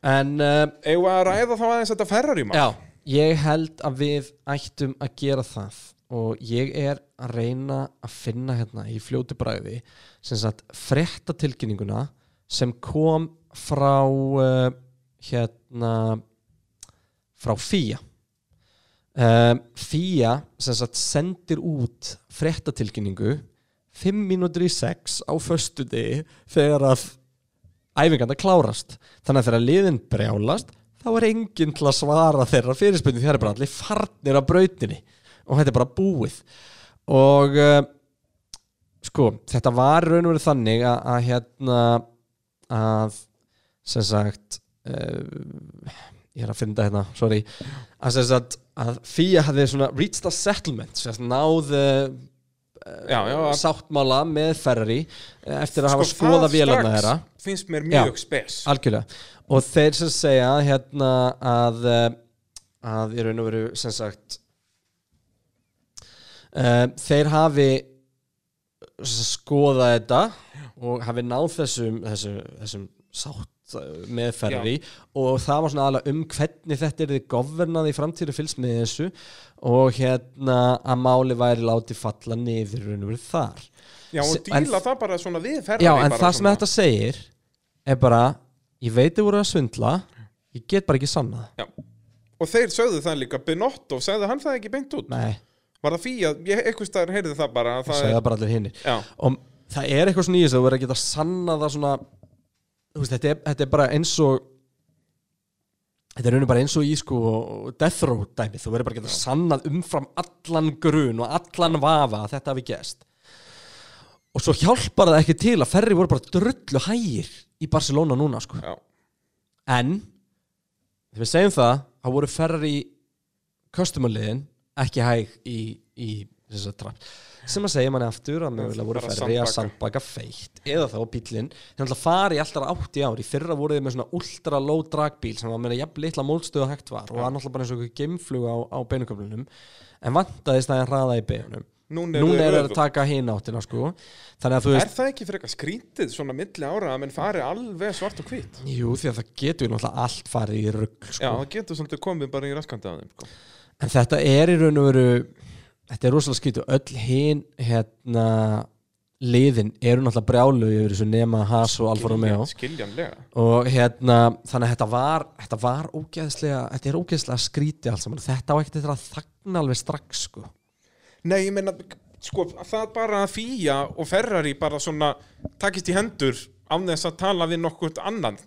En, uh, að ræða þá aðeins þetta Ferrari mál? já, ég held að við ættum að gera það. Og ég er að reyna að finna hérna í fljótu bræði sem sagt fréttatilkynninguna sem kom frá uh, hérna frá FIA. Um, FIA sem sagt sendir út fréttatilkynningu 5 mínútur í 6 á föstu degi þegar að æfinganda klárast. Þannig að þegar liðin brjálast þá er enginn til að svara þeirra fyrirspunni þegar er bara allir farnir af brautinni. Og þetta er bara búið. Og uh, sko, þetta var raun og verið þannig að, að hérna að sem sagt uh, ég er að finna hérna, sorry. Að sem sagt að FIA hafði svona reached a settlement sem sagt náð uh, Já, já, að- sáttmála með Ferrari eh, eftir að hafa Sko, skoða vélarna þeirra. finnst mér mjög spes. og þeir sem segja hérna að eh, að í raun og veru sem sagt uh, þeir hafi skoðað þetta og hafi náð þessum, þessum, þessum sátt með Ferrari og það var svona aðalega um hvernig þetta er þið governað í framtíru fylgst með þessu og hérna að máli væri látið falla niður raun og verið þar Já, og Se- en- díla það bara svona við Ferrari Já, en það sem svona. þetta segir er bara, ég veit þið voru að svindla ég get bara ekki sannað Já. Og þeir sögðu það líka, Benotto, sagði hann það ekki beint út? Nei, Var það fíja, eitthvað staðar heyrði það bara að það er, bara allir hinni Já, og það er eitthvað svona í þessu þú verður að geta sannað það svona veist, þetta er, þetta er bara eins og þetta er rauninu bara eins og í sko death row dæmi, þú verður bara geta sannað umfram allan grun og allan vafa að þetta hafi gest og svo hjálpar það ekki til að ferri voru bara drullu hægir í Barcelona núna sko. Já, en þegar við segjum það þá voru ferri customerliðin ekki hæg í, í þess að trapp sem að segja manni aftur að mögulega voru ferri að sandbaka. feitt eða þá bílinn, þeir að fara í alltaf átt í ár í fyrra voru þið með svona ultra low dragbíl sem var með jafn litla mólstöðu og hægt var og var náttúrulega bara eins og einhver geimflug á, á beinuköflunum en vantaðist það að hraða í beinunum núna er er það að taka hinn áttina sko þannig að þú Er veist, það ekki fyrir eitthvað skrítið svona milli ára að menn fari alveg svart og hvít? jú því að það getur náttúrulega allt farið í rugg sko. Já, það getur svolítið komið bara í raskandi að þeim sko. En þetta er í raun og veru þetta er rosalega skýtu öll hinn hérna liðin eru náttúrulega brjálu yfir þessu nema Haas og Alfa Romeo. Skiljanlega og hérna þannig að þetta var þetta var ógeðslega þetta er ógeðslega skríti saman. Þetta á ekkert þetta að þagna alveg strax sko. Nei, ég meina, sko, það bara að Fía og Ferrari bara svona takist í hendur án þess að tala við nokkurt annan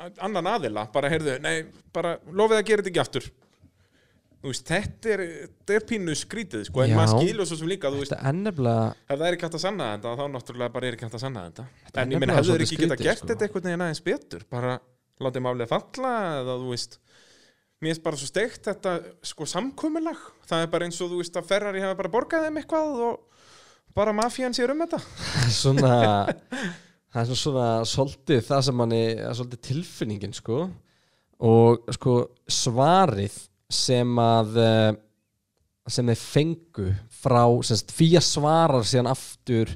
annan aðila, bara heyrðu, nei, bara lofið að gera þetta ekki aftur veist, þetta er, þetta er pínu skrítið, sko, en Já. maður skilur svo sem líka, veist, þetta er nefnilega ef það er ekki hægt að sanna þetta, þá náttúrulega bara er ekki hægt að sanna þetta. Þetta er En ég meina, nefnilega hefur þeir svolítið ekki geta skrítið, gert sko. þetta einhvern veginn aðeins betur, bara látið málið falla, eða þú veist Mér finnst bara svo steikt þetta, sko, samkomulag. Það er bara eins og, þú veist, að Ferrari hafa bara borgað þeim eitthvað og bara mafían sér um þetta. Svona það er svona svolítið það sem manni er svolítið tilfinningin sko. Og sko svarið sem að eh, sem þeir fengu frá Fía svarar síðan aftur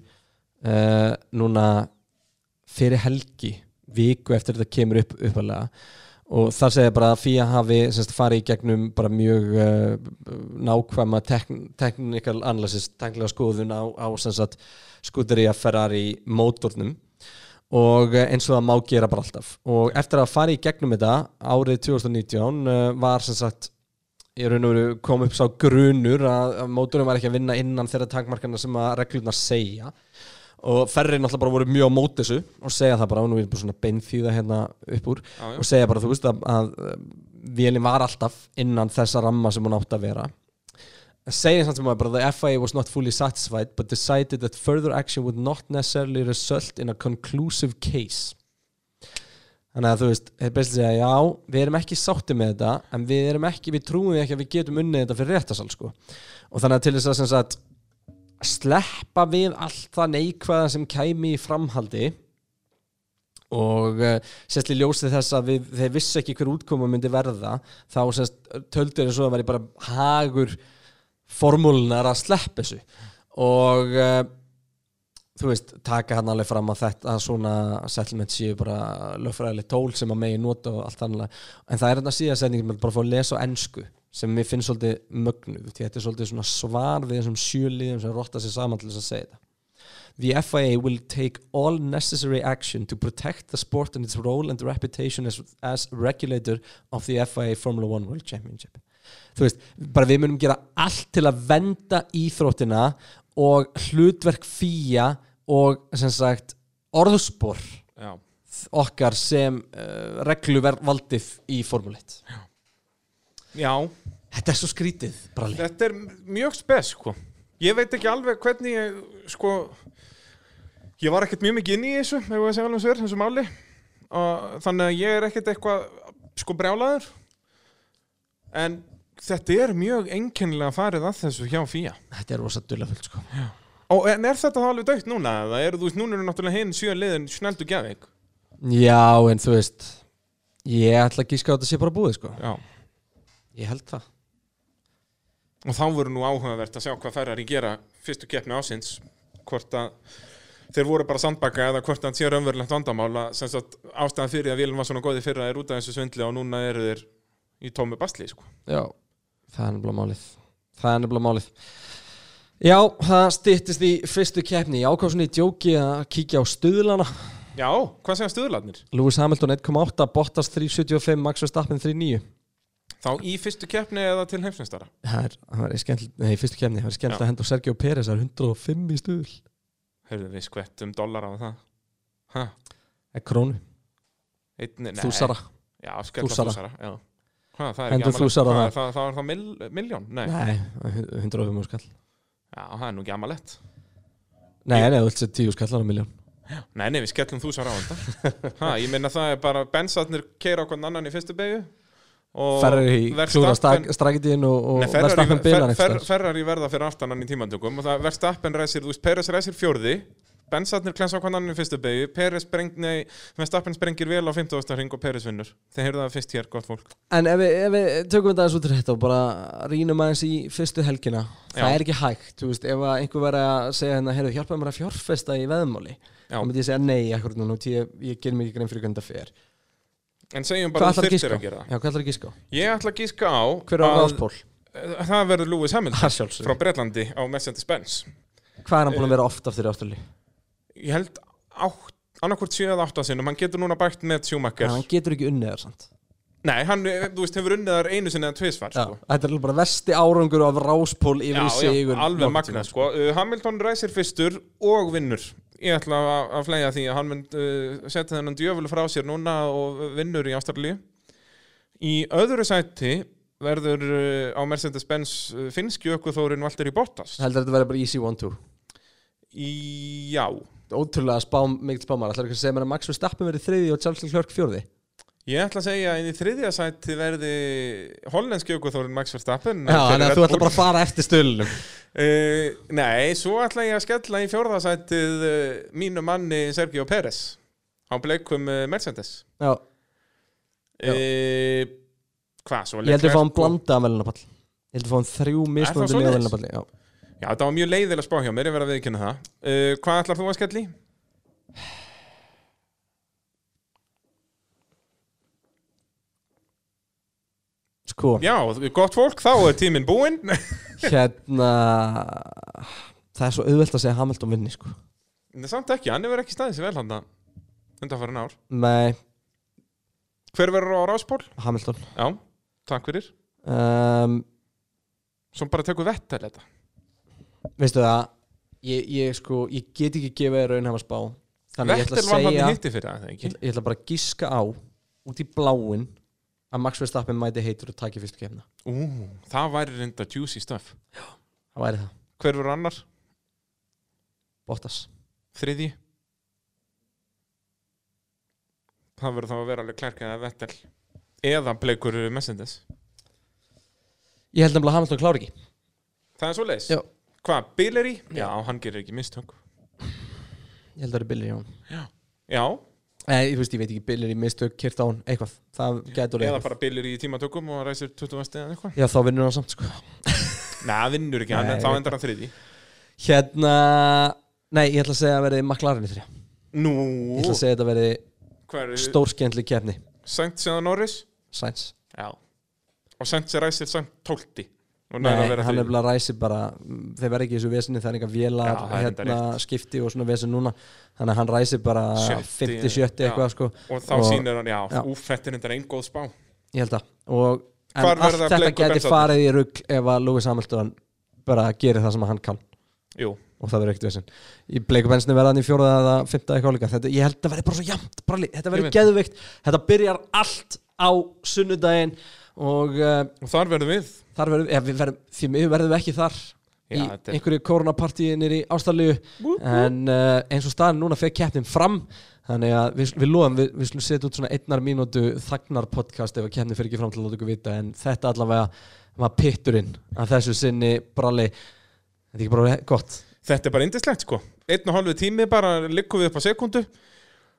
uh, núna fyrir helgi viku eftir þetta kemur upp uppalega og þar segir bara að Fía hafi semst, farið í gegnum bara mjög uh, nákvæma tekn, technical analysis, teknilega skoðun á, á semst, skuteri að Ferrari mótornum. Og eins og það má gera bara alltaf. Og eftir að fara í gegnum þetta árið 2019 uh, var sem sagt í raun og veru kom upp sá grunur að, mótorum var ekki að vinna innan þeirra tankmarkana sem að reglurnar segja. Og ferri náttúrulega bara voru mjög á mót þessu og segja það bara, og nú er ég bara svona beinþýða hérna upp úr Já, já. og segja bara, þú veist að, að vélinn var alltaf innan þessa ramma sem hún átti að vera. Segja samt sem að bara the FIA was not fully satisfied but decided that further action would not necessarily result in a conclusive case þannig að þú veist, þeir bestið segja já, við erum ekki sátti með þetta en við erum ekki, við trúum ekki að við getum unnið þetta fyrir réttasal sko. Og þannig að til þess að sem sagt sleppa við allt það neikvæða sem kæmi í framhaldi og uh, sérstli ljósið þess að við, þeir vissu ekki hver útkoma myndi verða þá sérst töldur þess að það væri bara hagur formúlunar að sleppa þessu. Og uh, þú veist, taka hann alveg fram að þetta að svona settlement séu bara lögfræðileg tól sem að megi nota og allt annað. En það er þetta síðasetningin með bara að fá að lesa á ensku sem mér finnst svolítið mögnuð því þetta er svolítið svona svar við þessum sjöliðum sem rotta sér saman til þess að segja þetta. The FIA will take all necessary action to protect the sport and its role and reputation as, as regulator of the FIA Formula One World Championship. Þú veist, bara við munum gera allt til að venda íþróttina og hlutverk fía og sem sagt orðspor Já, okkar sem uh, regluvaldið í Formule 1 já. Þetta er svo skrítið, brali þetta er mjög spes, sko. Ég veit ekki alveg hvernig ég, sko Ég var ekkert mjög mikið inn í þessu, ef ég segja alveg sér, þessu máli. Og þannig að ég er ekkert eitthvað sko brjálaður. En þetta er mjög einkennilega farið að þessu hjá Fía. Þetta er rosa dullafullt sko. Og en er þetta þá alveg dögt núna? Það eru, þú veist, núna eru náttúrulega hinn sjö liðin snældu gæðveik Já, en þú veist ég ætla að gíska á þetta sé bara búið sko. Já. Ég held það. Og þá voru nú áhugavert að sjá hvað færar í gera fyrstu keppni ásins hvort að þeir voru bara sandbaka eða hvort hann sé raunverulegt vandamál að sem sagt, ástæðan fyrir að Vélum var svona góði fyrra er út af þessu svindli og núna eru þeir í tómi basli sko. Já, það er nefnilega málið. Það er nefnilega málið. Já, það styttist í fyrstu keppni. Ég ákvað svona í djóki að kíkja á stuðlana. Já, hvað segja stuðlarnir? Lewis Hamilton 1.8, Bottas 3.75, Max Verstappen 3.9 Þá í fyrstu keppni eða til heimsmeistara? Það er, skemmt, nei, fyrstu keppni Það er skemmt að henda á Sergio Pérez er 105 í stuðl. Hörðu við skvettum dólar á það. Ha, er krónu, nei, þúsara. Já, skella Þúsara. þúsara já. Hvað, það er ekki amalegt það. það, það, það er þá mil, miljón? Nei. Nei, 105 skall Já, það er nú ekki amalett Nei, nei, þú vilt setja 10 skallar á miljón Nei, nei, við skellum þúsara á þetta ha, Ég minna það er bara bensarnir keira okkur annan í fyrstu beigju og Ferrari klúra strakitíðin og, og Nei, Ferrari, verða fyrir aftanan í tímantökum og það Verstappen ræsir, þú veist, Peres ræsir fjórði Bensarnir klensa okkur annan í fyrstu beigju Peres spreng, nei, Verstappen sprengir vel á 50. ring og Peres vinnur Þeir heyrðu það fyrst hér, gott fólk En ef við, ef við tökum þetta aðeins út í þetta og bara rínum aðeins í fyrstu helgina Já. það er ekki hægt, þú veist, ef einhver verið að segja hérna, heyrðu, hjálpaðu mér að fjárfesta í veðmáli Já. þá myndi ég segja nei, akkur núna, ég, ég ger mikið grein fyrir hvernig það fer En segjum Hvað bara ætlar þú að að Já, hvað ætlar að gíska á? Ég ætla að gíska á Hver er á að- ráðspól? Það verður Lewis Hamilton frá Bretlandi á Mercedes-Benz Hvað er hann búin að vera oft aftur í ástrali? Ég held annarkvort 7 eða 8 sinnum Hann getur núna bætt með Schumacher. Hann getur ekki unnið þar samt. Nei, hann, eh, þú veist, hefur unnið þar einu sinni eða tvisvar Já, sko. Þetta er bara vesti árangur af ráspól yfir í já, sigur alveg magnað tímann, sko. uh, Hamilton ræsir fyrstur og vinnur. Ég ætla að, flega því að hann mynd uh, setja þennan djöfulu frá sér núna og vinnur í Ástralíu. Í öðru sæti verður uh, á Mercedes-Benz uh, finnski ökuþórin Valtteri Bottas. Heldur þetta verður bara easy 1-2 Í, já, Ótrúlega spá, mikil spámar Ætlar ekki að segja mér að Max Verstappen verið þriði og Charles Leclerc fjórði ég ætla að segja að í þriðja sæti verði hollenski ökuþórin Max Verstappen Já, þannig að þú Bull. bara að fara eftir stölunum Uh, nei, svo ætla ég að skella í fjórðasætið uh, mínu manni Sergio Pérez á bleikum uh, Mercedes Já, Já. Hvað svo? ég heldur að fá hann blanda af velunapall Ég heldur að fá hann þrjú mismunandi svoleiðis? liða velunapalli Já, Já, það var mjög leiðilega spá hjá mér, ég verð að viðkynna það. Uh, Hvað ætlar þú að skelli? sko, Já, gott fólk, þá er tíminn búinn. Hérna Það er svo auðvelt að segja Hamilton vinni sko. En samt ekki, hann hefur ekki staðið sér vel hann undanfærin ár. Nei, Hver verður á ráspól? Hamilton. Já, takk fyrir. Um, Svo bara tekur vettel þetta Veistu það ég, ég sko, ég get ekki gefið þér raun hafa spá. Þannig ég ætla Vettel að var hann segja hitti fyrir það, ég, ekki? ætla- ég ætla bara að giska á út í bláin að Max Verstappen mæti heitur og taki fyrstu kefna Ú, það væri reynda juicy stuff. Það væri það, Hver verður annar? Bottas. Þriði Það verður þá að vera alveg klærk eða vettel Eða bleikur Mercedes. Ég held nefnilega að Hamilton klári ekki. Það er svo leis Já. Hvað, Billeri? Já, Já. hann gerir ekki mistök. Ég held að það er billir í hún Já, Nei, ég, veist, ég veit ekki, billir í mistök, hún, eitthvað. Það getur eða eitthvað. bara Billeri í tímatökum og ræsir 20 vesti eða eitthvað. Já, þá vinnur hann samt sko. Nei, það vinnur ekki, hann, Nei, þá ég endar hann þriði Hérna, nei, ég ætla að segja að verði McLaren í þrjá Nú, Ég ætla að segja að þetta verði hvað er stórskendli kefni Sainz eða Norris? Sainz. Já. Og er ræsir samt 12 og Nei, að hann er bara ræsi bara þeir verða ekki í þessu vesinni, það er eitthvað vélar Já, það er hérna, skipti og svona vesin núna. Þannig að hann ræsi bara Sjötti, 50-70 já. eitthvað sko. Og þá Og- sýnir hann, já, Já. úf, þetta er einn góð spá. Ég held að og en Hvar allt þetta bensarnir? farið í rugg ef að Lewis Hamilton bara gerir það sem hann kann. Jú, og það verður ekkert vesin í bleikubensinu verða hann í fjóraða eða fymta eitthvað líka. Þetta, ég held að verði bara svo jamt þetta verður veit. geðveikt. Þetta byrjar allt á sunnudaginn og uh, og þar verðum við. þar verðum, ja, við verðum því miður verðum við ekki þar Já, í er- einhverju koronapartíi nýri Ástralíu. En uh, eins og staðin núna fyrir keppnin fram þannig að við, við loðum, við, við slum setja út svona einnar mínútu þagnar podcast ef að keppnin fyrir ekki fram til að láta ykkur vita en þetta allavega var pitturinn að þessu sinni bralli. Þetta er ekki bara gott? Þetta er bara indislegt sko. Einn og hálfu tími bara liggum við upp á sekundu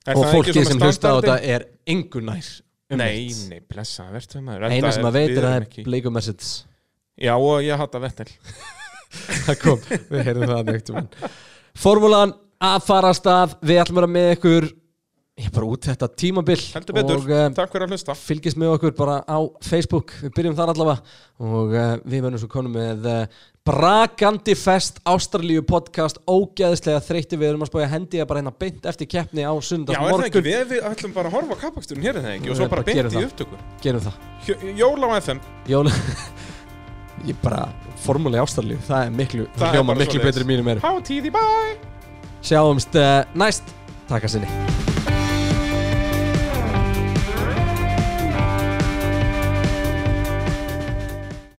Er og fólkið sem hlusta á þetta er engu nær Nei, nei, blessa, verður maður. Eina Enda sem að veit við er að það erum er og Mercedes. Já, og ég hata Vettel. Það kom, við heyrðum það neitt um Formúlan að fara að stað Við ætlum að vera með ykkur Ég bara út þetta tímabil Heldur betur, Og uh, takk fyrir að hlusta. fylgist með okkur bara á Facebook. Við byrjum þar allavega Og uh, við verðum svo konum með uh, Brakandi Fest Ástralíu podcast. Ógeðslega þreytti Við erum að spója hendi að bara hérna beint eftir keppni á Já, sundas er það ekki, við, við ætlum bara að horfa á kappaksturinn. Hér er það ekki? Og svo bara bara beint í upptöku Gerum það. Hjó- Jól á FM Jóla Ég bara, formúli Ástralíu Það er miklu, Það hljóma miklu betri er Hátíð í bæ! Sjáumst næst. Takk að sinni